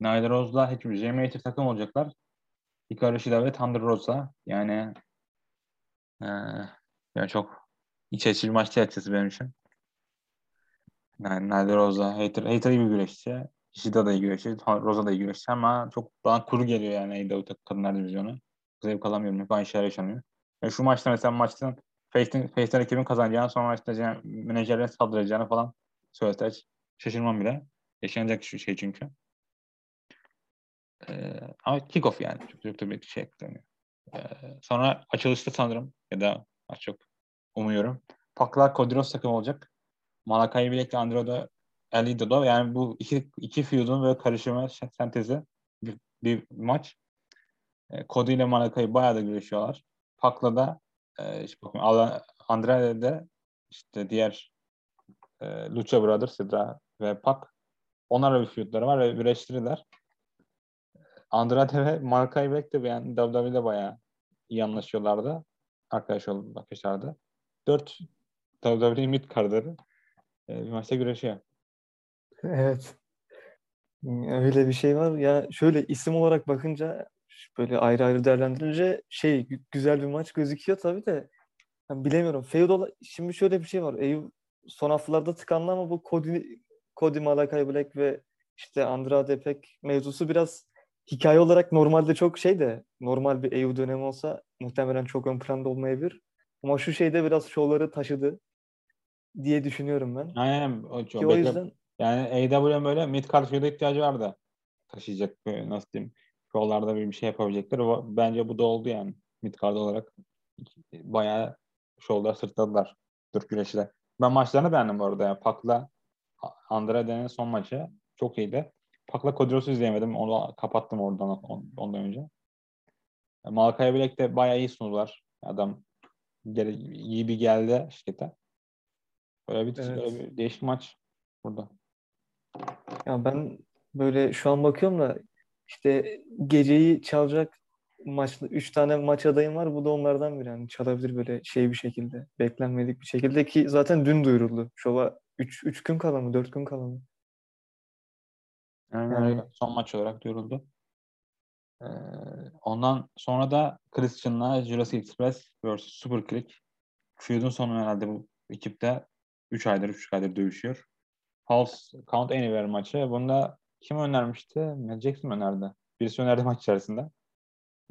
Nyla Rose'la hiçbir J-Mater takım olacaklar. Hikaru Shida ve Thunder Rosa. Yani ee, yani çok iç açıcı bir maçtı açıkçası benim için. Yani Nyla Rosa, Hater, Hater iyi bir güreşçi. Shida da iyi güreşçi. Rosa da iyi güreşçi ama çok bana kuru geliyor yani AEW Kadınlar Divizyonu. Zevk alamıyorum. Hep aynı şeyler yaşanıyor. Ve şu maçta mesela maçtan Face'in Face'ler ekibin kazanacağını sonra yani menajerlerin saldıracağını falan söylese hiç şaşırmam bile. Yaşanacak şu şey çünkü. Ee, ama kick-off yani. Çok çok da bir şey ekleniyor. Ee, sonra açılışta sanırım ya da az çok umuyorum. Paklar Kodiros takım olacak. Malakai Bilek Andro'da Elido'da yani bu iki, iki feud'un böyle karışımı sentezi bir, bir maç. E, ile Malakai bayağı da görüşüyorlar. Pak'la da e, işte bakın Alan- Andrade de işte diğer e, Lucha Brothers Sidra ve Pak onlarla bir feudları var ve birleştirirler. Andrade ve Malakai Black de yani WWE'de bayağı iyi anlaşıyorlardı. Arkadaş oldu arkadaşlardı. Dört WWE mid kartları e, bir maçta güreşiyor. Evet. Öyle bir şey var. Ya şöyle isim olarak bakınca böyle ayrı ayrı değerlendirince şey gü- güzel bir maç gözüküyor tabii de ben bilemiyorum. Feud ola- şimdi şöyle bir şey var. Eyüp son haftalarda tıkandı ama bu Cody, Cody Malakai Black ve işte Andrade pek mevzusu biraz hikaye olarak normalde çok şey de normal bir EU dönemi olsa muhtemelen çok ön planda olmayabilir. Ama şu şeyde biraz şovları taşıdı diye düşünüyorum ben. Aynen. O, Ki o yüzden Yani AEW'nin böyle mid card ihtiyacı vardı. Taşıyacak böyle nasıl diyeyim. Yollarda bir bir şey yapabilecekler. Bence bu da oldu yani. Mid card olarak. Bayağı şovlar sırtladılar. Türk güreşiyle. Ben maçlarını beğendim bu arada. Yani Pak'la Andrade'nin son maçı çok iyiydi. Pak'la Kodros'u izleyemedim. Onu kapattım oradan on- ondan önce. Malkaya Black de bayağı iyi sundular. Adam iyi bir geldi şirkete. Böyle bir, Evet. böyle bir değişik maç burada. Ya ben böyle şu an bakıyorum da işte geceyi çalacak maçlı 3 tane maç adayım var. Bu da onlardan biri. Yani çalabilir böyle şey bir şekilde. Beklenmedik bir şekilde ki zaten dün duyuruldu. Şova 3 3 gün kala mı 4 gün kala mı? Yani, Yani- öyle son maç olarak duyuruldu. Ee, ondan sonra da Christian'la Jurassic Express vs. Super Click. Feud'un sonu herhalde bu ekipte 3 aydır 3 aydır dövüşüyor. House Count Anywhere maçı. Bunda kim önermişti? Matt Jackson önerdi. Birisi önerdi maç içerisinde.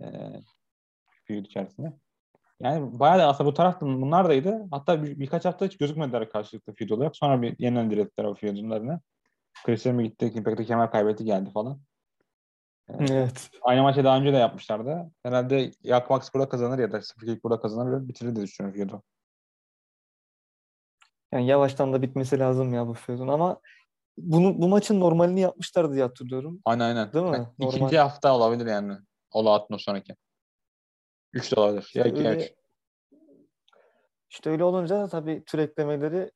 Ee, Feud içerisinde. Yani bayağı da aslında bu tarafta bunlar daydı. Hatta bir, birkaç hafta hiç gözükmediler karşılıklı feud olarak. Sonra bir yeniden direttiler o feud'unlarını. Christian mi gitti? Impact'te kemer kaybetti geldi falan. Ee, Evet. Aynı maçı daha önce de yapmışlardı. Herhalde Yak Max burada kazanır ya da Super burada kazanır ve bitirir diye düşünüyorum feud'u. Yani yavaştan da bitmesi lazım ya bu feud'un ama bunu bu maçın normalini yapmışlar diye hatırlıyorum. Aynen aynen. Değil mi? Yani Normal. İkinci hafta olabilir yani. Ola atma sonraki. Üç de olabilir. İşte ya iki öyle, üç. işte öyle olunca da tabii tür eklemeleri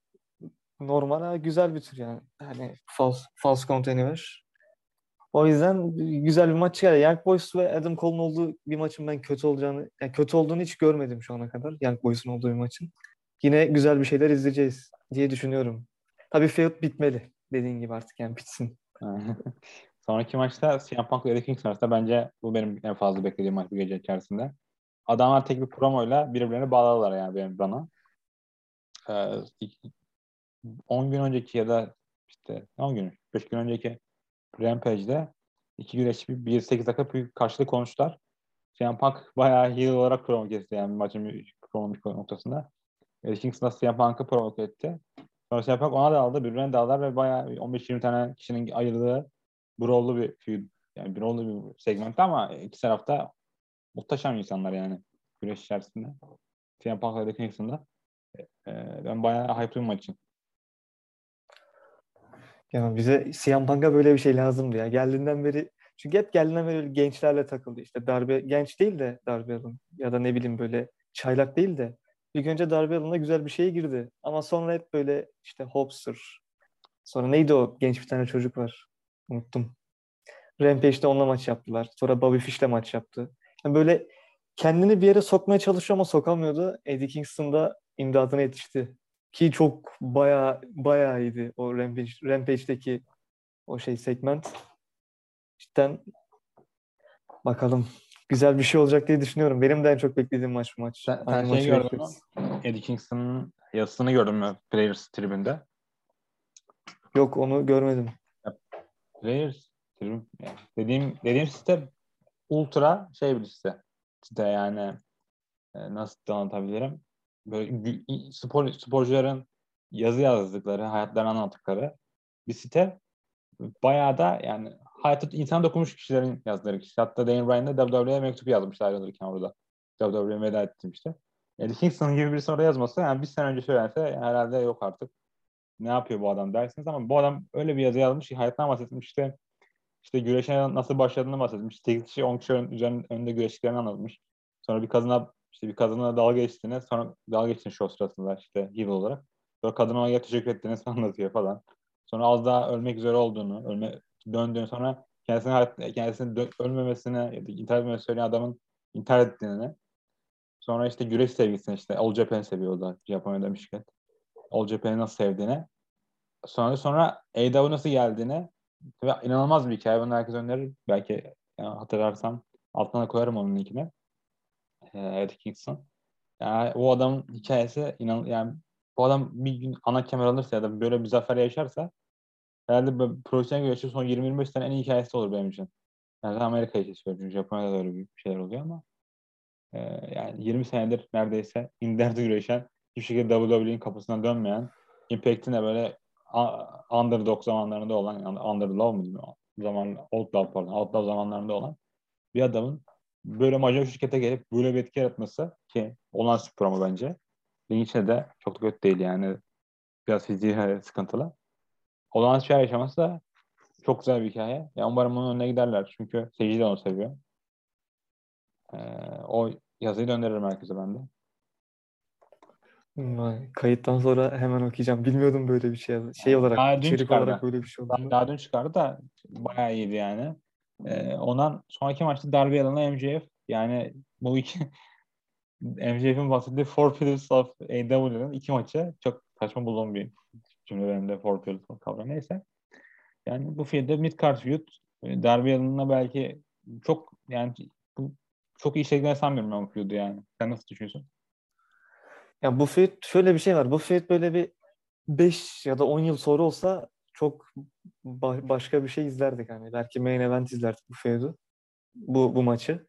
normal ha, güzel bir tür yani. Hani false, false count anywhere. O yüzden güzel bir maç çıkar. Young Boys ve Adam Cole'un olduğu bir maçın ben kötü olacağını, yani kötü olduğunu hiç görmedim şu ana kadar. Young Boys'un olduğu bir maçın. Yine güzel bir şeyler izleyeceğiz diye düşünüyorum. Tabii feud bitmeli. Dediğin gibi artık yani bitsin. Sonraki maçta CM Punk ile Eddie Kingston arasında bence bu benim en fazla beklediğim maç bu gece içerisinde. Adamlar tek bir promoyla birbirlerini bağladılar yani benim bana. Ee, iki- 10 gün önceki ya da işte 10 gün, 5 gün önceki Rampage'de iki güreşçi bir 1-8 dakika bir karşılık konuştular. CM Punk bayağı heel olarak promo kesti yani maçın bir promo noktasında. Eddie Kingston da CM Punk'ı promo etti. CM Punk ona da aldı, birbirine de ve bayağı 15-20 tane kişinin ayırdığı brawl'lu bir feud. Yani brawl'lu bir segment ama iki tarafta muhteşem insanlar yani güreş içerisinde. CM Punk ve Kingston'da. E, ben bayağı hype'lıyım maç için. Ya bize CM Punk'a böyle bir şey lazımdı ya. Geldiğinden beri çünkü hep geldiğinden beri gençlerle takıldı. İşte darbe genç değil de darbe alın ya da ne bileyim böyle çaylak değil de ilk önce darbe alına güzel bir şeye girdi. Ama sonra hep böyle işte Hopster. Sonra neydi o genç bir tane çocuk var. Unuttum. Rampage'de onunla maç yaptılar. Sonra Bobby Fish'le maç yaptı. Yani böyle kendini bir yere sokmaya çalışıyor ama sokamıyordu. Eddie Kingston da imdadına yetişti. Ki çok baya baya iyiydi o Rampage, Rampage'deki o şey segment. Cidden bakalım. Güzel bir şey olacak diye düşünüyorum. Benim de en çok beklediğim maç bu maç. Sen, sen şey gördün mü? Eddie Kingston'ın yazısını gördün mü Players tribünde? Yok onu görmedim. Players tribün dediğim dediğim sistem ultra şey bir site. Site yani e, nasıl anlatabilirim? Böyle spor sporcuların yazı yazdıkları, hayatlarını anlattıkları bir site. Bayağı da yani hayata insan dokunmuş kişilerin yazdıkları kişi. Hatta Dane Bryan da WWE'ye mektup yazmış ayrılırken orada. WWE'ye veda ettim işte. Yani Kingston gibi birisi orada yazmasa yani bir sene önce söylense herhalde yok artık. Ne yapıyor bu adam dersiniz ama bu adam öyle bir yazı yazmış ki hayatından bahsetmiş işte işte güreşe nasıl başladığını bahsetmiş. 8 kişi 10 kişi ön, önünde güreştiklerini anlatmış. Sonra bir kadına işte bir kadına dalga geçtiğini sonra dalga geçtiğini show sırasında işte heel olarak. Sonra kadına ona teşekkür ettiğini anlatıyor falan. Sonra az daha ölmek üzere olduğunu, ölme, döndüğünü sonra kendisinin dö- ölmemesine ya da intihar etmemesini söyleyen adamın intihar ettiğini. Sonra işte güreş sevgisini işte All Japan seviyor o da Japonya'da Michigan. All Japan'ı nasıl sevdiğini. Sonra sonra AEW nasıl geldiğini ve inanılmaz bir hikaye. Bunu herkes önerir. Belki yani hatırlarsam altına koyarım onun linkini. Ee, Eddie Kingston. Yani o adamın hikayesi inan yani bu adam bir gün ana kemer alırsa ya da böyle bir zafer yaşarsa herhalde profesyonel güreşçi son 20-25 sene en iyi hikayesi olur benim için. Yani Amerika için söylüyorum. Japonya'da da öyle bir şeyler oluyor ama e, yani 20 senedir neredeyse inderde güreşen hiçbir şekilde WWE'nin kapısına dönmeyen Impact'in de böyle underdog zamanlarında olan yani underdog mu zaman outlaw pardon outlaw zamanlarında olan bir adamın böyle majör şirkete gelip böyle bir etki yaratması ki olan spor ama bence. Ring içinde de çok da kötü değil yani. Biraz fiziği sıkıntılı. Olan şey yaşaması da çok güzel bir hikaye. Ya umarım onun önüne giderler. Çünkü seyirci de onu seviyor. Ee, o yazıyı gönderirim herkese ben de. Kayıttan sonra hemen okuyacağım. Bilmiyordum böyle bir şey. Şey olarak, daha içerik çıkardı. olarak böyle bir şey Daha, olduğunu. daha dün çıkardı da bayağı iyiydi yani. Ee, ondan sonraki maçta Darby Allin'la MJF yani bu iki MJF'in bahsettiği Four Pillars of AEW'nin iki maçı çok saçma bulduğum bir cümle benim de Four Pillars of kavramı neyse. Yani bu filmde mid card feud Darby Allin'la belki çok yani bu çok iyi şekilde sanmıyorum ben bu feud'u yani. Sen nasıl düşünüyorsun? Ya bu feud şöyle bir şey var. Bu feud böyle bir 5 ya da 10 yıl sonra olsa çok ba- başka bir şey izlerdik hani. Belki main event izlerdik bu feud'u. Bu, bu maçı.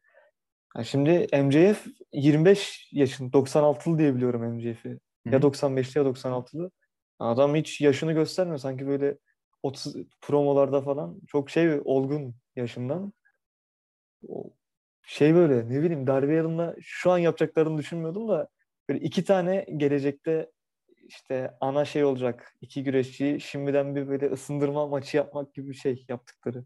Ya şimdi MJF 25 yaşında 96'lı diye biliyorum MJF'i. Ya 95'li ya 96'lı. Adam hiç yaşını göstermiyor. Sanki böyle 30 promolarda falan çok şey olgun yaşından. Şey böyle ne bileyim Darby Allin'la şu an yapacaklarını düşünmüyordum da böyle iki tane gelecekte işte ana şey olacak iki güreşçiyi şimdiden bir böyle ısındırma maçı yapmak gibi bir şey yaptıkları.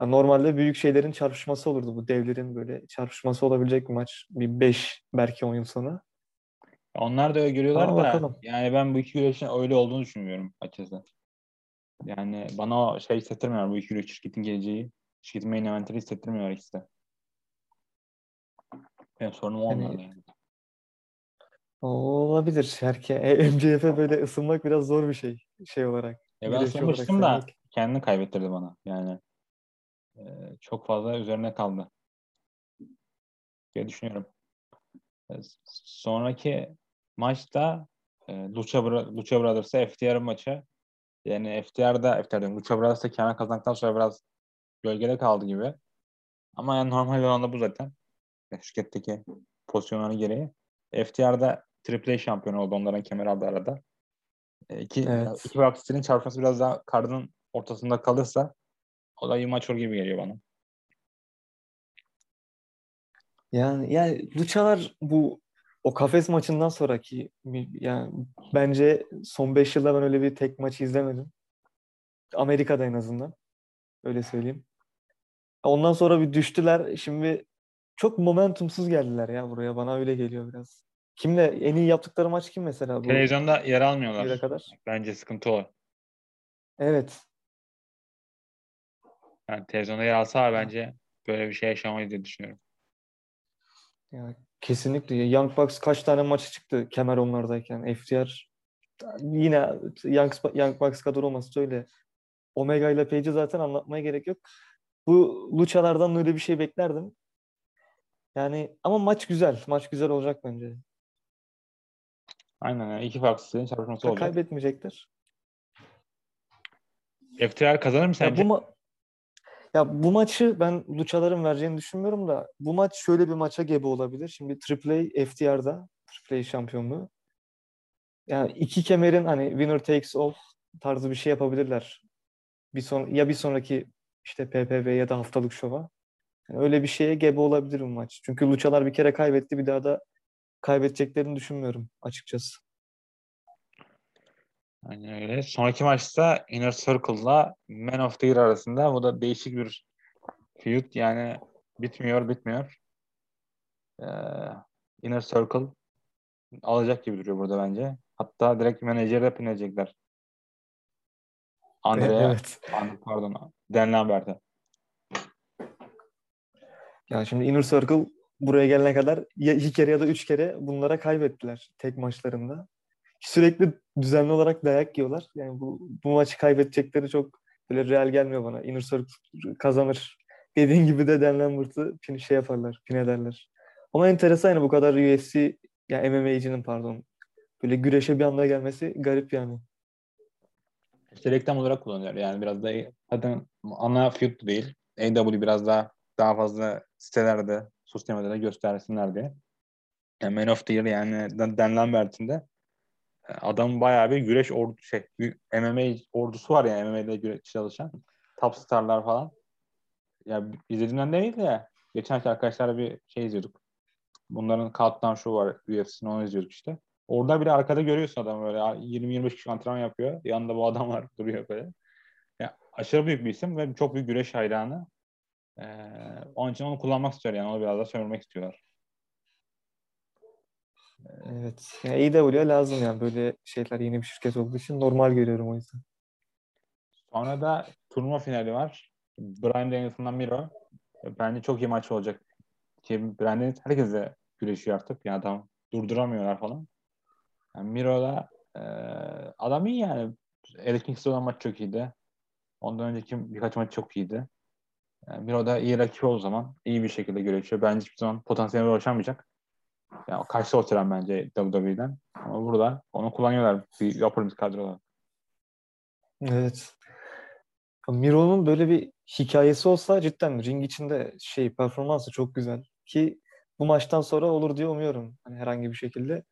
Yani normalde büyük şeylerin çarpışması olurdu bu devlerin böyle çarpışması olabilecek bir maç. Bir 5 belki 10 yıl sonra. Onlar da öyle görüyorlar Ama da bakalım. yani ben bu iki güreşin öyle olduğunu düşünmüyorum açıkçası. Yani bana o şey hissettirmiyor bu iki güreş şirketin geleceği. Şirketin main eventleri hissettirmiyor ikisi de. Benim sorunum Yani- onlar yani. Olabilir. Herke MJF'e böyle ısınmak biraz zor bir şey şey olarak. Ya ben ısınmıştım da sevmek. kendini kaybettirdi bana. Yani e, çok fazla üzerine kaldı. diye düşünüyorum. E, sonraki maçta e, Lucha, Lucha Brothers'a FTR'ın maçı. Yani FTR'da, FTR diyorum, Lucha Brothers'ta kenar kazandıktan sonra biraz gölgede kaldı gibi. Ama yani normal olan da bu zaten. Yani şirketteki pozisyonları gereği. FTR'da Triple A şampiyonu oldu. Onların kemer aldı arada. E, iki, Evet. iki vaksinin çarpması biraz daha kardın ortasında kalırsa o da iyi maç olur gibi geliyor bana. Yani yani Luchalar bu o kafes maçından sonraki yani bence son 5 yılda ben öyle bir tek maçı izlemedim. Amerika'da en azından. Öyle söyleyeyim. Ondan sonra bir düştüler. Şimdi çok momentumsuz geldiler ya buraya. Bana öyle geliyor biraz. Kimle en iyi yaptıkları maç kim mesela bu? Televizyonda yer almıyorlar. Kadar. Bence sıkıntı o. Evet. Yani televizyonda yer alsa bence böyle bir şey yaşamayız diye düşünüyorum. Yani kesinlikle. Young Bucks kaç tane maçı çıktı kemer onlardayken. FTR yine Young, Young Bucks kadar olması öyle. Omega ile Page'i zaten anlatmaya gerek yok. Bu Lucha'lardan öyle bir şey beklerdim. Yani ama maç güzel. Maç güzel olacak bence. Aynen. Yani iki farklı stilin çarpışması olacak. Kaybetmeyecekler. FTR kazanır mı sence? Ya bu, ma- ya bu maçı ben Luchaların vereceğini düşünmüyorum da bu maç şöyle bir maça gebe olabilir. Şimdi AAA FTR'da AAA şampiyonluğu. Yani iki kemerin hani winner takes all tarzı bir şey yapabilirler. Bir son ya bir sonraki işte PPV ya da haftalık şova. Yani öyle bir şeye gebe olabilir bu maç. Çünkü Luchalar bir kere kaybetti bir daha da kaybedeceklerini düşünmüyorum açıkçası. Aynen öyle. Sonraki maçta Inner Circle'la Man of the Year arasında. Bu da değişik bir feud. Yani bitmiyor, bitmiyor. Ee, Inner Circle alacak gibi duruyor burada bence. Hatta direkt menajere pinecekler. Andrea, evet. pardon, Dan Lambert'e. Yani şimdi Inner Circle buraya gelene kadar ya iki kere ya da üç kere bunlara kaybettiler tek maçlarında. Sürekli düzenli olarak dayak yiyorlar. Yani bu, bu maçı kaybedecekleri çok böyle real gelmiyor bana. Inner Circle kazanır. Dediğin gibi de Dan Lambert'ı pin, şey yaparlar, pin ederler. Ama enteresan yani bu kadar UFC yani MMA'cinin pardon böyle güreşe bir anda gelmesi garip yani. İşte reklam olarak kullanıyor. Yani biraz da zaten ana feud değil. AW biraz daha daha fazla sitelerde, sosyal medyada göstersinler diye. Yani Man of the Year yani Dan Lambert'in de adam bayağı bir güreş ordu şey MMA ordusu var yani MMA'de güreş çalışan. Top starlar falan. Ya izlediğimden değil de geçen arkadaşlarla bir şey izliyorduk. Bunların Countdown Show var UFC'nin onu izliyorduk işte. Orada bile arkada görüyorsun adam böyle 20-25 kişi antrenman yapıyor. Yanında bu adam var duruyor böyle. Ya, aşırı büyük bir isim ve çok büyük güreş hayranı. Ee, onun için onu kullanmak istiyor yani. Onu biraz da sömürmek istiyorlar. Evet. Yani AEW lazım yani böyle şeyler yeni bir şirket olduğu için normal görüyorum o yüzden. Sonra da turnuva finali var. Brian Danielson'dan Miro. Bence çok iyi maç olacak. Ki Brian Daniels herkese güreşiyor artık. Yani adam durduramıyorlar falan. Yani Miro'da e, adam iyi yani. Eric Kingston olan maç çok iyiydi. Ondan önceki birkaç maç çok iyiydi. Yani Miro da iyi rakip o zaman iyi bir şekilde güreşiyor. Bence hiçbir zaman potansiyeli ulaşamayacak. Yani kaçta oturan bence WWE'den. Ama burada onu kullanıyorlar. Bir mid kadrolar. Evet. Miro'nun böyle bir hikayesi olsa cidden ring içinde şey performansı çok güzel. Ki bu maçtan sonra olur diye umuyorum. Hani herhangi bir şekilde.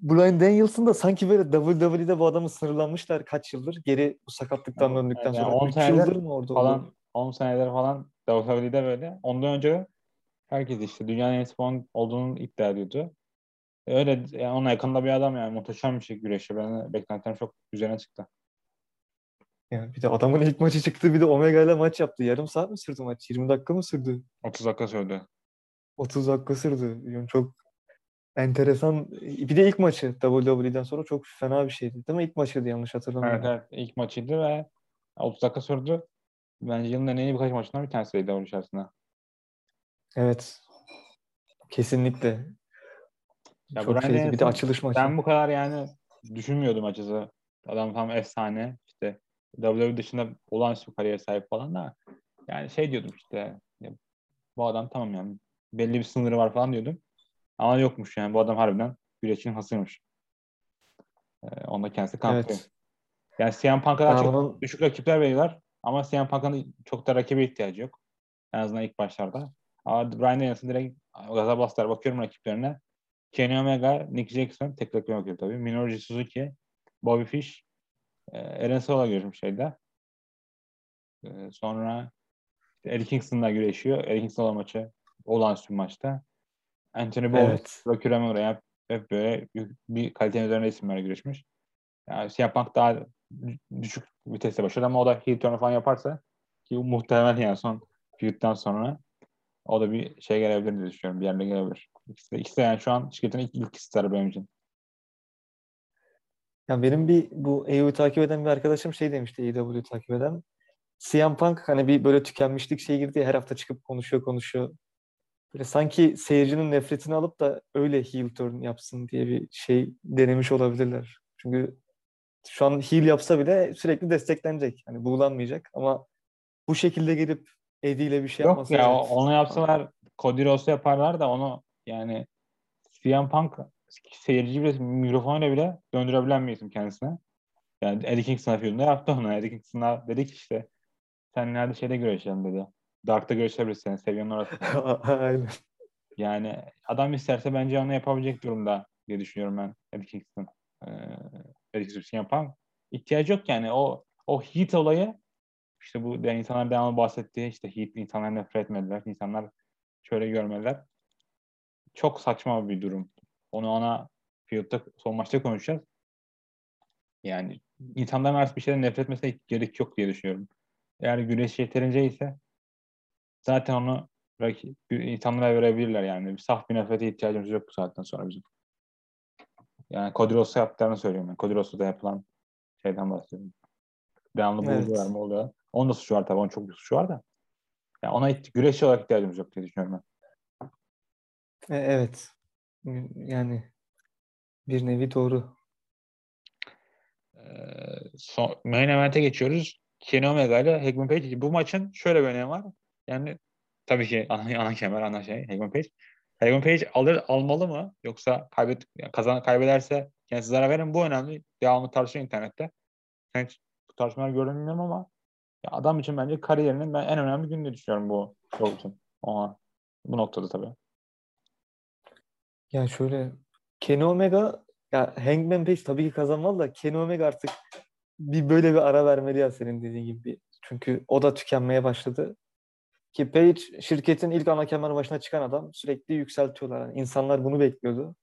Brian Danielson da sanki böyle WWE'de bu adamı sınırlanmışlar kaç yıldır. Geri bu sakatlıktan döndükten yani sonra. 10 3 senedir yıldır mı orada falan, oldu? 10 senedir falan WWE'de böyle. Ondan önce herkes işte dünyanın en iyisi olduğunu iddia ediyordu. Öyle yani ona yakında bir adam yani muhteşem bir şey güreşi. Ben beklentilerim çok üzerine çıktı. Yani bir de adamın ilk maçı çıktı bir de Omega ile maç yaptı. Yarım saat mi sürdü maç? 20 dakika mı sürdü? 30 dakika sürdü. 30 dakika sürdü. Yani çok enteresan. Bir de ilk maçı WWE'den sonra çok fena bir şeydi. Değil mi? İlk maçıydı yanlış hatırlamıyorum. Evet, evet. ilk maçıydı ve 30 dakika sürdü. Bence yılın en iyi birkaç maçından bir tanesiydi WWE içerisinde. Evet. Kesinlikle. Ya çok şeydi. Bir de açılış maçı. Ben bu kadar yani düşünmüyordum açıkçası. Adam tam efsane. İşte WWE dışında olağanüstü bir kariyer sahip falan da yani şey diyordum işte ya, bu adam tamam yani belli bir sınırı var falan diyordum. Ama yokmuş yani bu adam harbiden güreşin hasıymış. Ee, onda kendisi kanıtlıyor. Evet. Yani CM Punk'a daha çok onun... düşük rakipler veriyorlar ama CM Punk'ın çok da rakibe ihtiyacı yok. En azından ilk başlarda. Ama Brian Danielson direkt gaza bastılar. Bakıyorum rakiplerine. Kenny Omega, Nick Jackson, tek rakibine bakıyorum tabii. Minoru Suzuki, Bobby Fish, e, Eren Sola görmüş şeyde. E, sonra Eric Kingston'la güreşiyor. Eric Kingston'la maçı olağanüstü maçta. Anthony Bowles, Evet. Rocky Romero hep, hep böyle bir kalitenin üzerinde isimlerle güreşmiş. Yani CM Punk daha düşük viteste başladı ama o da heel turn falan yaparsa ki muhtemelen yani son feud'den sonra o da bir şey gelebilir diye düşünüyorum. Bir yerine gelebilir. İkisi ikisi de yani şu an şirketin ilk, ilk starı benim için. Ya benim bir bu AEW'yu takip eden bir arkadaşım şey demişti AEW'yu takip eden. CM Punk hani bir böyle tükenmişlik şey girdi her hafta çıkıp konuşuyor konuşuyor. Böyle sanki seyircinin nefretini alıp da öyle heel turn yapsın diye bir şey denemiş olabilirler. Çünkü şu an heel yapsa bile sürekli desteklenecek. Hani buğulanmayacak ama bu şekilde gelip Eddie ile bir şey Yok yapması ya evet. onu yapsalar Cody Rhodes'u yaparlar da onu yani CM Punk seyirci bile mikrofonuyla bile döndürebilen bir isim kendisine. Yani Eddie Kingston'a filmde yaptı onu. Eddie Kingston'a dedi ki işte sen nerede şeyde görüşelim dedi. Dark'ta görüşebiliriz seni. Seviyenin orası. Aynen. Yani adam isterse bence onu yapabilecek durumda diye düşünüyorum ben Eddie Kingston. Ee, Eddie Kingston yapan. İhtiyacı yok yani. O o heat olayı işte bu yani insanlar devamlı bahsettiği işte heat insanlar nefret etmediler. İnsanlar şöyle görmediler. Çok saçma bir durum. Onu ona field'da son maçta konuşacağız. Yani insanların artık bir şeyden nefret etmesine gerek yok diye düşünüyorum. Eğer güreş yeterince ise zaten onu insanlara verebilirler yani. Bir saf bir nefrete ihtiyacımız yok bu saatten sonra bizim. Yani Cody Rhodes'a yaptıklarını söylüyorum. Yani Cody Rhodes'ta yapılan şeyden bahsediyorum. Devamlı Evet. buldular mı oluyor. Onun da suçu var tabii. Onun çok bir suçu var da. Yani ona güreşçi olarak ihtiyacımız yok diye düşünüyorum ben. E, Evet. Yani bir nevi doğru. Ee, son, main event'e geçiyoruz. Kenny Omega ile Hangman Page. Bu maçın şöyle bir önemi var. Yani tabii ki ana, ana kemer, ana şey Hangman Page. Hangman Page alır, almalı mı? Yoksa kaybet, yani kazan, kaybederse kendisi zarar verir mi? Bu önemli. Devamlı tartışıyor internette. Hiç bu tartışmalar gördüm bilmiyorum ama ya adam için bence kariyerinin ben en önemli gününü düşünüyorum bu show için. Ona, bu noktada tabii. Ya şöyle Kenny Omega ya Hangman Page tabii ki kazanmalı da Kenny Omega artık bir böyle bir ara vermeli ya senin dediğin gibi. Çünkü o da tükenmeye başladı. Ki Page şirketin ilk ana kemer başına çıkan adam sürekli yükseltiyorlar. Yani insanlar bunu bekliyordu.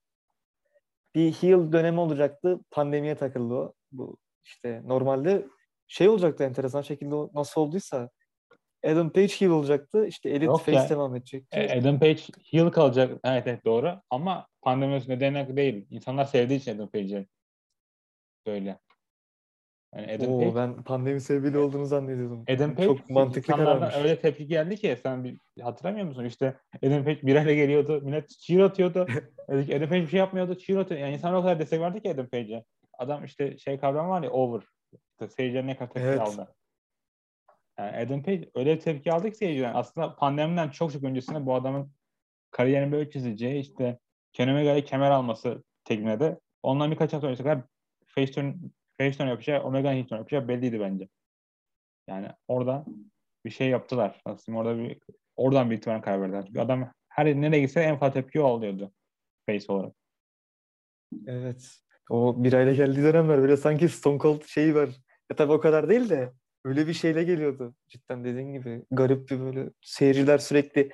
Bir heel dönemi olacaktı. Pandemiye takıldı o. Bu işte normalde şey olacaktı enteresan şekilde nasıl olduysa Adam Page heel olacaktı. İşte Elite Yok Face ya. devam edecekti. E, Adam Page heel kalacak. Evet evet doğru. Ama pandemi nedeni değil. İnsanlar sevdiği için Adam Page'i böyle. Yani Adam Oo, Page, ben pandemi sevgili olduğunu zannediyordum. Adam Page Çok mantıklı kararmış. öyle tepki geldi ki sen bir hatırlamıyor musun? İşte Adam Page birayla geliyordu. Millet cheer atıyordu. Adam Page bir şey yapmıyordu. Cheer atıyor. Yani insanlar o kadar destek verdi ki Adam Page'e. Adam işte şey kavramı var ya over. İşte seyirciler ne kadar tepki Evet. aldı. Yani Adam Page öyle bir tepki aldı ki seyirciden. Aslında pandemiden çok çok öncesinde bu adamın kariyerini böyle çizeceği işte Kenny Omega'ya kemer alması teknede. Ondan birkaç hafta öncesine kadar face turn, face turn yapacağı, Omega'nın heel turn yapacağı belliydi bence. Yani orada bir şey yaptılar. Aslında orada bir oradan bir ihtimal kaybettiler. Çünkü adam her nereye gitse en fazla tepki alıyordu. Face olarak. Evet. O birayla geldiği dönemler böyle sanki Stone Cold şeyi var. Ya tabii o kadar değil de öyle bir şeyle geliyordu. Cidden dediğin gibi. Garip bir böyle seyirciler sürekli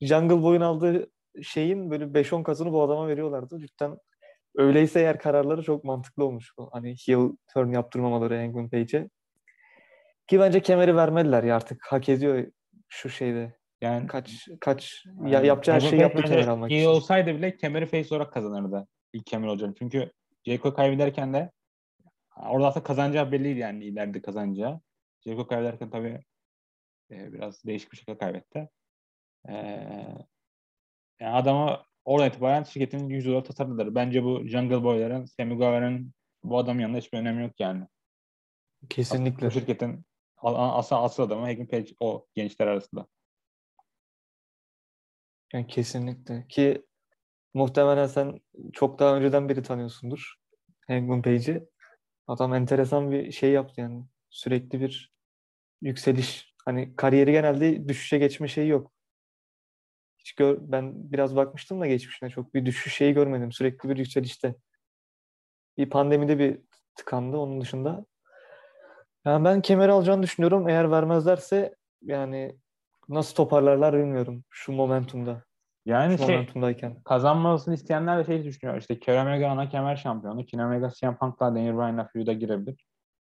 Jungle Boy'un aldığı şeyin böyle 5-10 katını bu adama veriyorlardı. Cidden öyleyse eğer kararları çok mantıklı olmuş. bu. Hani heel turn yaptırmamaları Hangman Page'e. Ki bence kemeri vermediler ya artık. Hak ediyor şu şeyde. Yani Kaç kaç ya yapacağı Hangman şey Page yaptı kemer almak iyi için. olsaydı bile kemeri face olarak kazanırdı. İlk kemer olacak. Çünkü Jericho kaybederken de orada aslında kazanacağı belliydi yani ileride kazanacağı. Jericho kaybederken tabii e, biraz değişik bir şekilde kaybetti. E, yani adama oradan itibaren şirketin yüzü olarak tasarladılar. Bence bu Jungle Boy'ların, Sammy Guevara'nın bu adamın yanında hiçbir önemi yok yani. Kesinlikle. Bu şirketin a- asıl, adamı Hangman Page o gençler arasında. Yani kesinlikle. Ki muhtemelen sen çok daha önceden beri tanıyorsundur Hangman Page'i. Adam enteresan bir şey yaptı yani. Sürekli bir yükseliş. Hani kariyeri genelde düşüşe geçme şeyi yok. Hiç gör, ben biraz bakmıştım da geçmişine çok bir düşüş şeyi görmedim. Sürekli bir yükselişte. Bir pandemide bir tıkandı onun dışında. Yani ben kemer alacağını düşünüyorum. Eğer vermezlerse yani nasıl toparlarlar bilmiyorum şu momentumda. Yani Şu şey momentumdayken. kazanmasını isteyenler de şey düşünüyor. İşte Kenny Omega ana kemer şampiyonu. Kenny Omega CM Punk'la Daniel Bryan'la feud'a girebilir.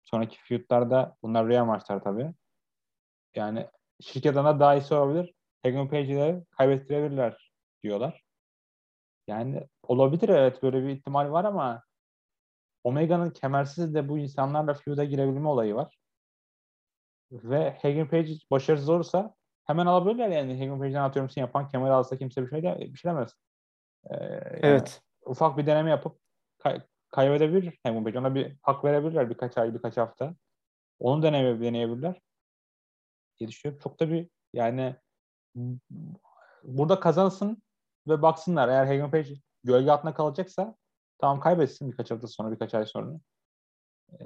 Sonraki feud'larda bunlar real maçlar tabii. Yani şirket ana daha iyisi olabilir. Hangman Page'leri kaybettirebilirler diyorlar. Yani olabilir evet böyle bir ihtimal var ama Omega'nın kemersiz de bu insanlarla feud'a girebilme olayı var. Ve Hangman Page başarısız olursa hemen alabilirler yani. Hangman Page'den atıyorum sen yapan kemer alsa kimse bir şey, de, bir şey demez. Ee, yani Evet. ufak bir deneme yapıp kay- kaybedebilir Hangman Page. Ona bir hak verebilirler birkaç ay, birkaç hafta. Onu deneme, deneyebilirler diye düşünüyorum. Çok da bir yani burada kazansın ve baksınlar. Eğer Hangman Page gölge altında kalacaksa tamam kaybetsin birkaç hafta sonra, birkaç ay sonra. Ee,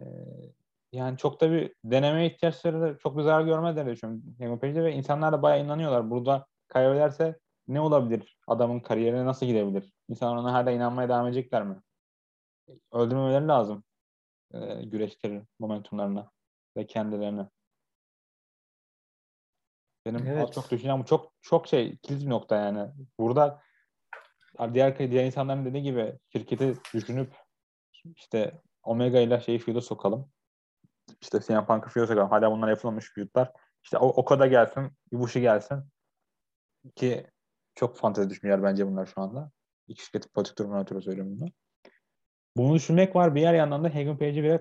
yani çok da bir denemeye ihtiyaçları da çok bir zarar görmediler diye düşünüyorum Page'de ve insanlar da bayağı inanıyorlar. Burada kaybederse ne olabilir? Adamın kariyerine nasıl gidebilir? İnsanlar ona hala inanmaya devam edecekler mi? Öldürmemeleri lazım e, güreşlerin momentumlarına ve kendilerine. Benim Evet. çok düşüncem bu. Çok çok şey kilit bir nokta yani. Burada diğer diğer insanların dediği gibi şirketi düşünüp işte Omega ile şeyi feud'a sokalım. İşte CM Punk'ı feud'a sokalım. Hala bunlar yapılmamış feud'lar. İşte o, Okada gelsin, Ibushi gelsin. Ki çok fantezi düşünceler bence bunlar şu anda. İki şirketi politik durumuna ötürü söylüyorum bunu. Bunu düşünmek var. Bir yer yandan da Hangman Page'i bir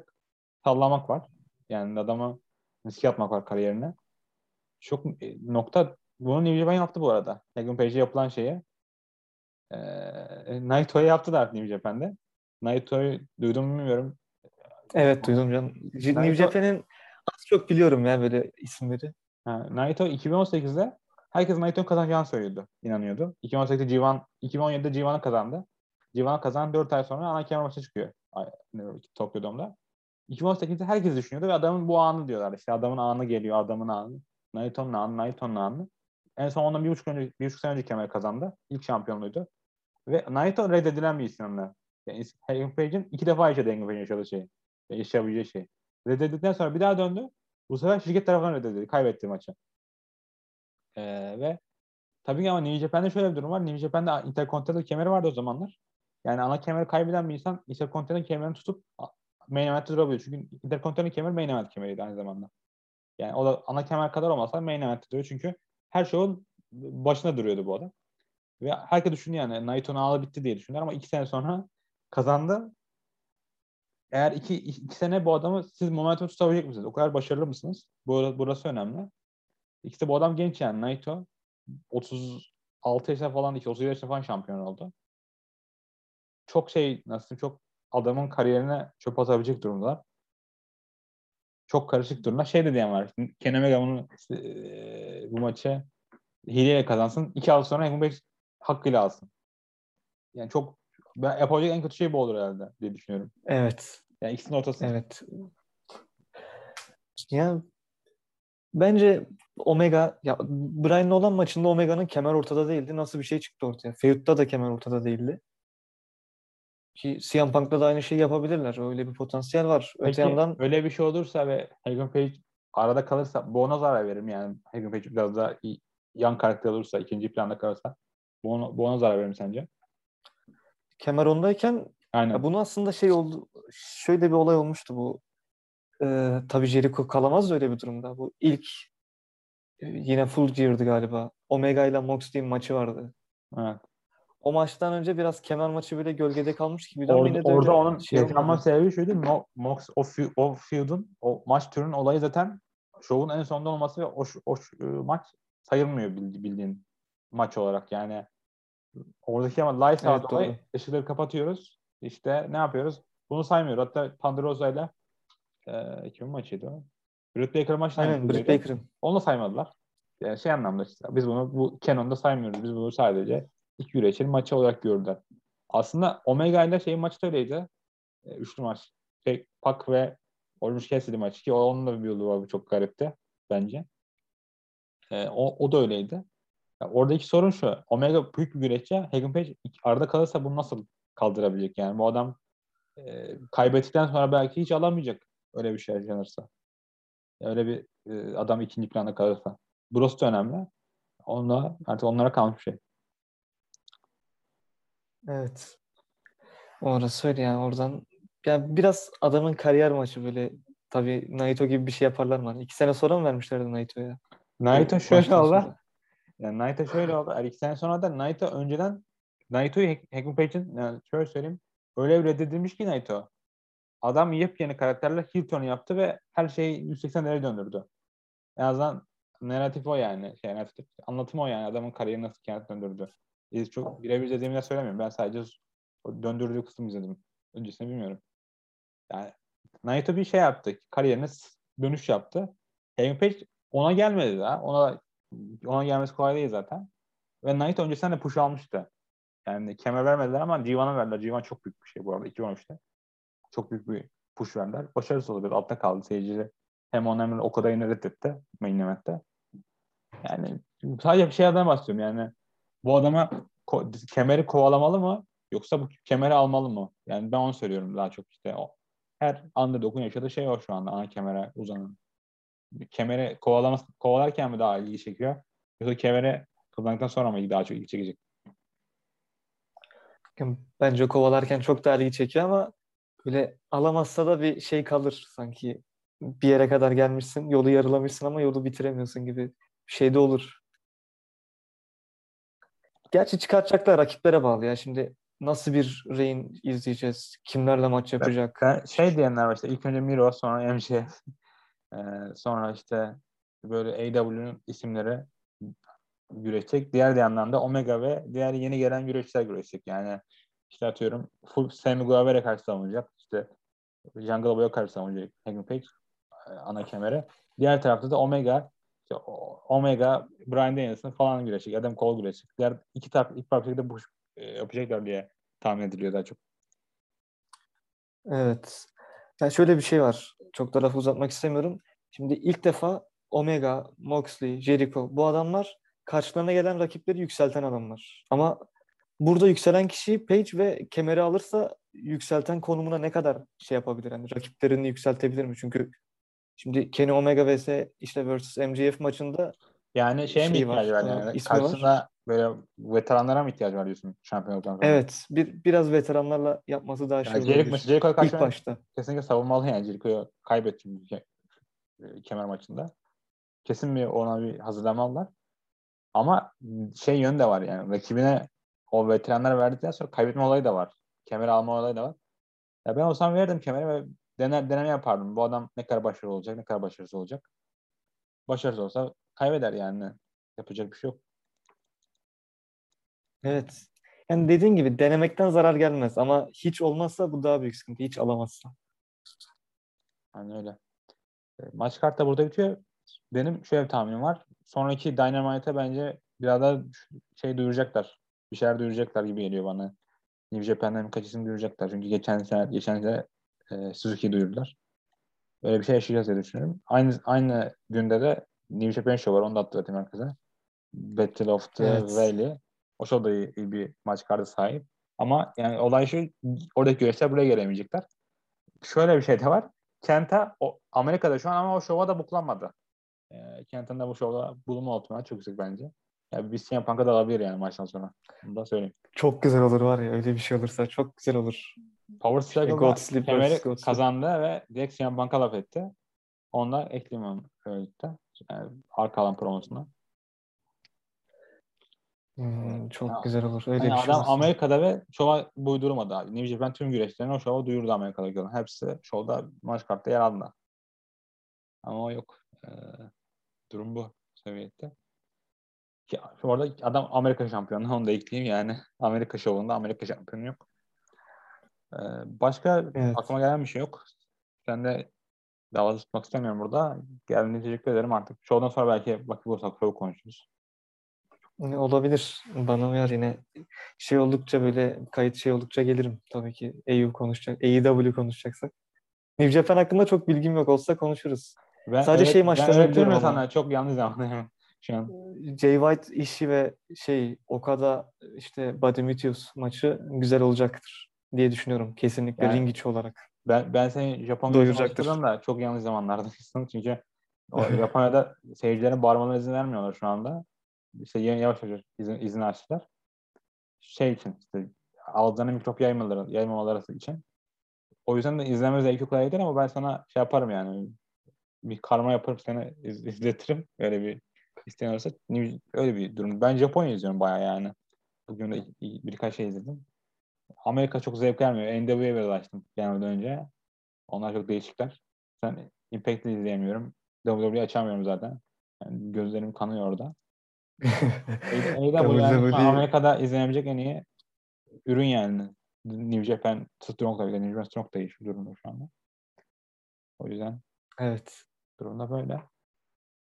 sallamak var. Yani adama riske atmak var kariyerine. Çok e, nokta bunu New Japan yaptı bu arada. Hangman Page'e yapılan şeye. Ee, Naito'ya yaptılar New Japan'de. Naito'yu duydum mu bilmiyorum. Evet duydum canım. J- New Naito- Japan'in az çok biliyorum ya böyle isimleri. Ha, Naito 2018'de herkes Naito'nun kazanacağını söylüyordu. inanıyordu. 2018'de G1, 2017'de G1'ı kazandı. G1'ı kazandı 4 ay sonra ana kemer maçı çıkıyor. Tokyo Dome'da. 2018'de herkes düşünüyordu ve adamın bu anı diyorlar. İşte adamın anı geliyor, adamın anı. Naito'nun anı, Naito'nun anı. En son ondan bir buçuk, önce, bir buçuk sene önce kemer kazandı. İlk şampiyonluydu. Ve Naito reddedilen bir isimle. Yani Hangman Page'in iki defa yaşadı Hangman Page'in yaşadığı şey. Yaşayabileceği şey. Reddedildikten sonra bir daha döndü. Bu sefer şirket tarafından reddedildi. Kaybetti maçı. Ee, ve tabii ki ama New Japan'de şöyle bir durum var. New Japan'de Intercontinental kemeri vardı o zamanlar. Yani ana kemeri kaybeden bir insan Intercontinental kemerini tutup main event'te durabiliyor. Çünkü Intercontinental kemer main event kemeriydi aynı zamanda. Yani o da ana kemer kadar olmasa main event'te duruyor. Çünkü her şovun başına duruyordu bu adam. Ve herkes düşündü yani Naito'nun ağlı bitti diye düşündüler ama iki sene sonra kazandı. Eğer iki, iki sene bu adamı siz momentum tutabilecek misiniz? O kadar başarılı mısınız? Bu, burası önemli. İkisi bu adam genç yani Naito. 36 yaşında falan değil, 37 yaşında falan şampiyon oldu. Çok şey nasıl çok adamın kariyerine çöp atabilecek durumda. Çok karışık durumda. Şey de diyen var. Kenny Omega bunu e, bu maçı hileyle kazansın. İki hafta sonra Hangman hakkıyla alsın. Yani çok ben yapabilecek en kötü şey bu olur herhalde diye düşünüyorum. Evet. Yani ikisinin ortasında. Evet. Ya bence Omega ya Bryan'la olan maçında Omega'nın kemer ortada değildi. Nasıl bir şey çıktı ortaya? Feud'da da kemer ortada değildi. Ki CM Punk'ta da aynı şeyi yapabilirler. Öyle bir potansiyel var. Öte Peki yandan öyle bir şey olursa ve Hangman Page arada kalırsa bu ona zarar verir mi? Yani Hangman Page biraz daha iyi, yan karakter olursa, ikinci planda kalırsa bu ona, bu ona zarar verir mi sence? Kemer ondayken Aynen. ya bunu aslında şey oldu. Şöyle bir olay olmuştu bu. Ee, tabii Jericho kalamaz öyle bir durumda. Bu ilk e, yine Full Gear'dı galiba. Omega ile Moxley maçı vardı. Evet. O maçtan önce biraz kemer maçı bile gölgede kalmış ama Orada, yine de orada onun şey yaşanma sebebi şuydu. Mo, Mox, o, o feud'un, o maç türünün olayı zaten şovun en sonunda olması ve o, o ş- e, maç sayılmıyor bildi- bildiğin maç olarak. Yani oradaki ama lights Evet, doğru. ışıkları kapatıyoruz. İşte ne yapıyoruz? Bunu saymıyoruz. Hatta Rosa ile e, kimin maçıydı o? Britt Baker maçı Aynen Britt Baker'ın. Onu da saymadılar. Yani şey anlamda işte biz bunu bu Canon'da saymıyoruz. Biz bunu sadece ilk güreşin maçı olarak gördüler. Aslında Omega ile şeyin maçı da öyleydi. E, üçlü maç. Şey, Pak ve Orange Cassidy maçı ki onun da bir yolu var. Bu çok garipti bence. E, o, o da öyleydi. Ya oradaki sorun şu. Omega büyük bir güreşçi. Hagen Page arada kalırsa bunu nasıl kaldırabilecek? Yani bu adam e, kaybettikten sonra belki hiç alamayacak öyle bir şey yaşanırsa. Öyle bir e, adam ikinci planda kalırsa. Burası da önemli. Onda artık onlara kalmış bir şey. Evet. Orası öyle yani oradan yani biraz adamın kariyer maçı böyle tabii Naito gibi bir şey yaparlar mı? İki sene sonra mı vermişlerdi Naito'ya? Naito şöyle oldu. Yani Naito şöyle oldu. Sene sonra da Naito önceden Naito'yu Hackman Page'in yani şöyle söyleyeyim. Öyle bir reddedilmiş ki Naito. Adam yepyeni karakterle heel turn yaptı ve her şeyi 180 derece döndürdü. En azından narratif o yani. Şey, narratif, anlatım o yani. Adamın kariyerini nasıl kendisi döndürdü. Biz çok birebir izlediğimi de söylemiyorum. Ben sadece döndürdüğü kısmı izledim. Öncesini bilmiyorum. Yani Naito bir şey yaptı. Kariyerine dönüş yaptı. Hangman Page ona gelmedi daha. Ona ona gelmesi kolay değil zaten. Ve Naito öncesinden de push almıştı. Yani kemer vermediler ama G1'a verdiler. G1 çok büyük bir şey bu arada. 2013'te. Çok büyük bir push verdiler. Başarısız oldu. Biraz altta kaldı seyirciyle. Hem onu hem de o kadar reddetti. Main event'te. Yani sadece bir şeylerden bahsediyorum. Yani bu adama ko- kemeri kovalamalı mı? Yoksa bu kemeri almalı mı? Yani ben onu söylüyorum daha çok işte. O, her underdog'un yaşadığı şey o şu anda. Ana kemere uzanan. Kemeri kovalaması, kovalarken mi daha ilgi çekiyor? Yoksa kemeri kazandıktan sonra mı daha çok ilgi çekecek? Bence kovalarken çok daha ilgi çekiyor ama böyle alamazsa da bir şey kalır sanki. Bir yere kadar gelmişsin, yolu yarılamışsın ama yolu bitiremiyorsun gibi bir şey de olur. Gerçi çıkartacaklar rakiplere bağlı ya. Şimdi nasıl bir reign izleyeceğiz? Kimlerle maç yapacak? Ben şey diyenler var işte ilk önce Miro sonra MJF ee, sonra işte böyle AEW'nun isimleri güreşecek. Diğer yandan da Omega ve diğer yeni gelen güreşçiler güreşecek. Yani işte atıyorum full Sammy Guevara karşı savunacak. İşte Jungle Boy'a karşı savunacak Hangman Page e, ana kemere. Diğer tarafta da Omega işte Omega, Brian Danielson falan güreşecek. Adam Cole güreşecek. Diğer iki taraf ilk farklı şekilde bu e, yapacaklar diye tahmin ediliyor daha çok. Evet. Yani şöyle bir şey var. Çok da lafı uzatmak istemiyorum. Şimdi ilk defa Omega, Moxley, Jericho bu adamlar karşılarına gelen rakipleri yükselten adamlar. Ama burada yükselen kişi Page ve kemeri alırsa yükselten konumuna ne kadar şey yapabilir? Yani rakiplerini yükseltebilir mi? Çünkü şimdi Kenny Omega vs işte vs MJF maçında Yani şeye mi Şeyi var, ihtiyacı var, e, yani? ismi var. Karşısında böyle veteranlara mı ihtiyacı var diyorsun şampiyonluktan sonra? evet bir biraz veteranlarla yapması daha şey Yani Jericho, olabilir. mesela Jericho'ya karşı İlk başta. kesinlikle savunmalı yani Jericho'yu kaybetti ke- e, kemer maçında. Kesin bir ona bir hazırlamalılar. Ama şey yönü de var yani rakibine o veteranlar verdikten sonra kaybetme olayı da var. Kemer alma olayı da var. Ya ben olsam verirdim kemeri ve dener, deneme yapardım. Bu adam ne kadar başarılı olacak, ne kadar başarısız olacak. Başarısız olsa kaybeder yani. Yapacak bir şey yok. Evet. Yani dediğin gibi denemekten zarar gelmez ama hiç olmazsa bu daha büyük sıkıntı. Hiç alamazsa. Hani öyle. E, Maç kartı da burada bitiyor. Benim şöyle bir tahminim var. Sonraki Dynamite'e bence biraz daha şey duyuracaklar. Bir şeyler duyuracaklar gibi geliyor bana. New Japan'dan birkaç isim duyuracaklar. Çünkü geçen sene, geçen sene e, Suzuki'yi duyurdular. Böyle bir şey yaşayacağız diye düşünüyorum. Aynı aynı günde de New Japan Show var. Onu da hatırlatayım herkese. Battle of the Evet. Valley. O show da iyi, iyi bir maç kartı sahip. Ama yani olay şu oradaki güreşler buraya gelemeyecekler. Şöyle bir şey de var. Kenta o, Amerika'da şu an ama o şova da buklanmadı. E, Kenta'nın da bu şovda bulunma ihtimali çok yüksek bence. Yani bir CM Punk'a da alabilir yani maçtan sonra. Bunu da söyleyeyim. Çok güzel olur var ya öyle bir şey olursa çok güzel olur. Power Struggle'da kemeri Sleep. kazandı ve direkt CM Punk'a laf etti. Onda ekleyeyim onu böylelikle. Yani arka alan promosuna. Hmm, çok Ya, güzel olur. Öyle Yani bir şey adam olursa. Amerika'da ve şova buydurmadı abi. New Japan tüm güreşlerini o şova duyurdu Amerika'daki olan. Hepsi şovda maç kartta yer aldı. Ama o yok. Ee, durum bu seviyette. Ki, orada adam Amerika şampiyonu onu da ekleyeyim yani. Amerika şovunda Amerika şampiyonu yok. Ee, başka Evet. aklıma gelen bir şey yok. Sen de dava tutmak istemiyorum burada. Geldiğiniz için teşekkür ederim artık. Şovdan sonra belki vakit bulursak şovu konuşuruz. Olabilir. Bana uyar yine. Şey oldukça böyle kayıt şey oldukça gelirim. Tabii ki EU konuşacak. AEW konuşacaksak. New Japan hakkında çok bilgim yok. Olsa konuşuruz. Ben Sadece şey ben maçlarını biliyorum ama. sana. Çok yanlış zamanı şu an. Jay White işi ve şey Okada işte Buddy Matthews maçı güzel olacaktır diye düşünüyorum. Kesinlikle Yani- ring içi olarak. Ben, ben seni Japon güreşine Doyuracaktır. alıştırdım da çok yanlış zamanlardasın. Çünkü o Japonya'da seyircilerin bağırmalarına izin vermiyorlar şu anda. işte yavaş yavaş izin, izin açtılar. Şey için işte ağızlarına mikrop yaymaları, yaymamaları için. O yüzden de izleme zevki kolay değil ama ben sana şey yaparım yani bir karma yaparım seni iz, izletirim. Öyle bir isteyen olursa öyle bir durum. Ben Japonya izliyorum bayağı yani. Bugün de birkaç şey izledim. Amerika çok zevk vermiyor. NWA'ya biraz açtım gelmeden önce. Onlar çok değişikler. Sen Impact'i izleyemiyorum. WWE açamıyorum zaten. Yani gözlerim kanıyor orada. AEW yani Amerika'da izlenebilecek en iyi ürün yani. New Japan Strong tabii New Japan Strong da iyi şu durumda şu anda. O yüzden evet. Durumda böyle.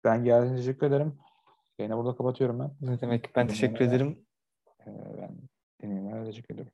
Ben geldiğiniz teşekkür ederim. Yine burada kapatıyorum ben. Ne demek? Ben teşekkür ederim. ben dinlemeye teşekkür ederim.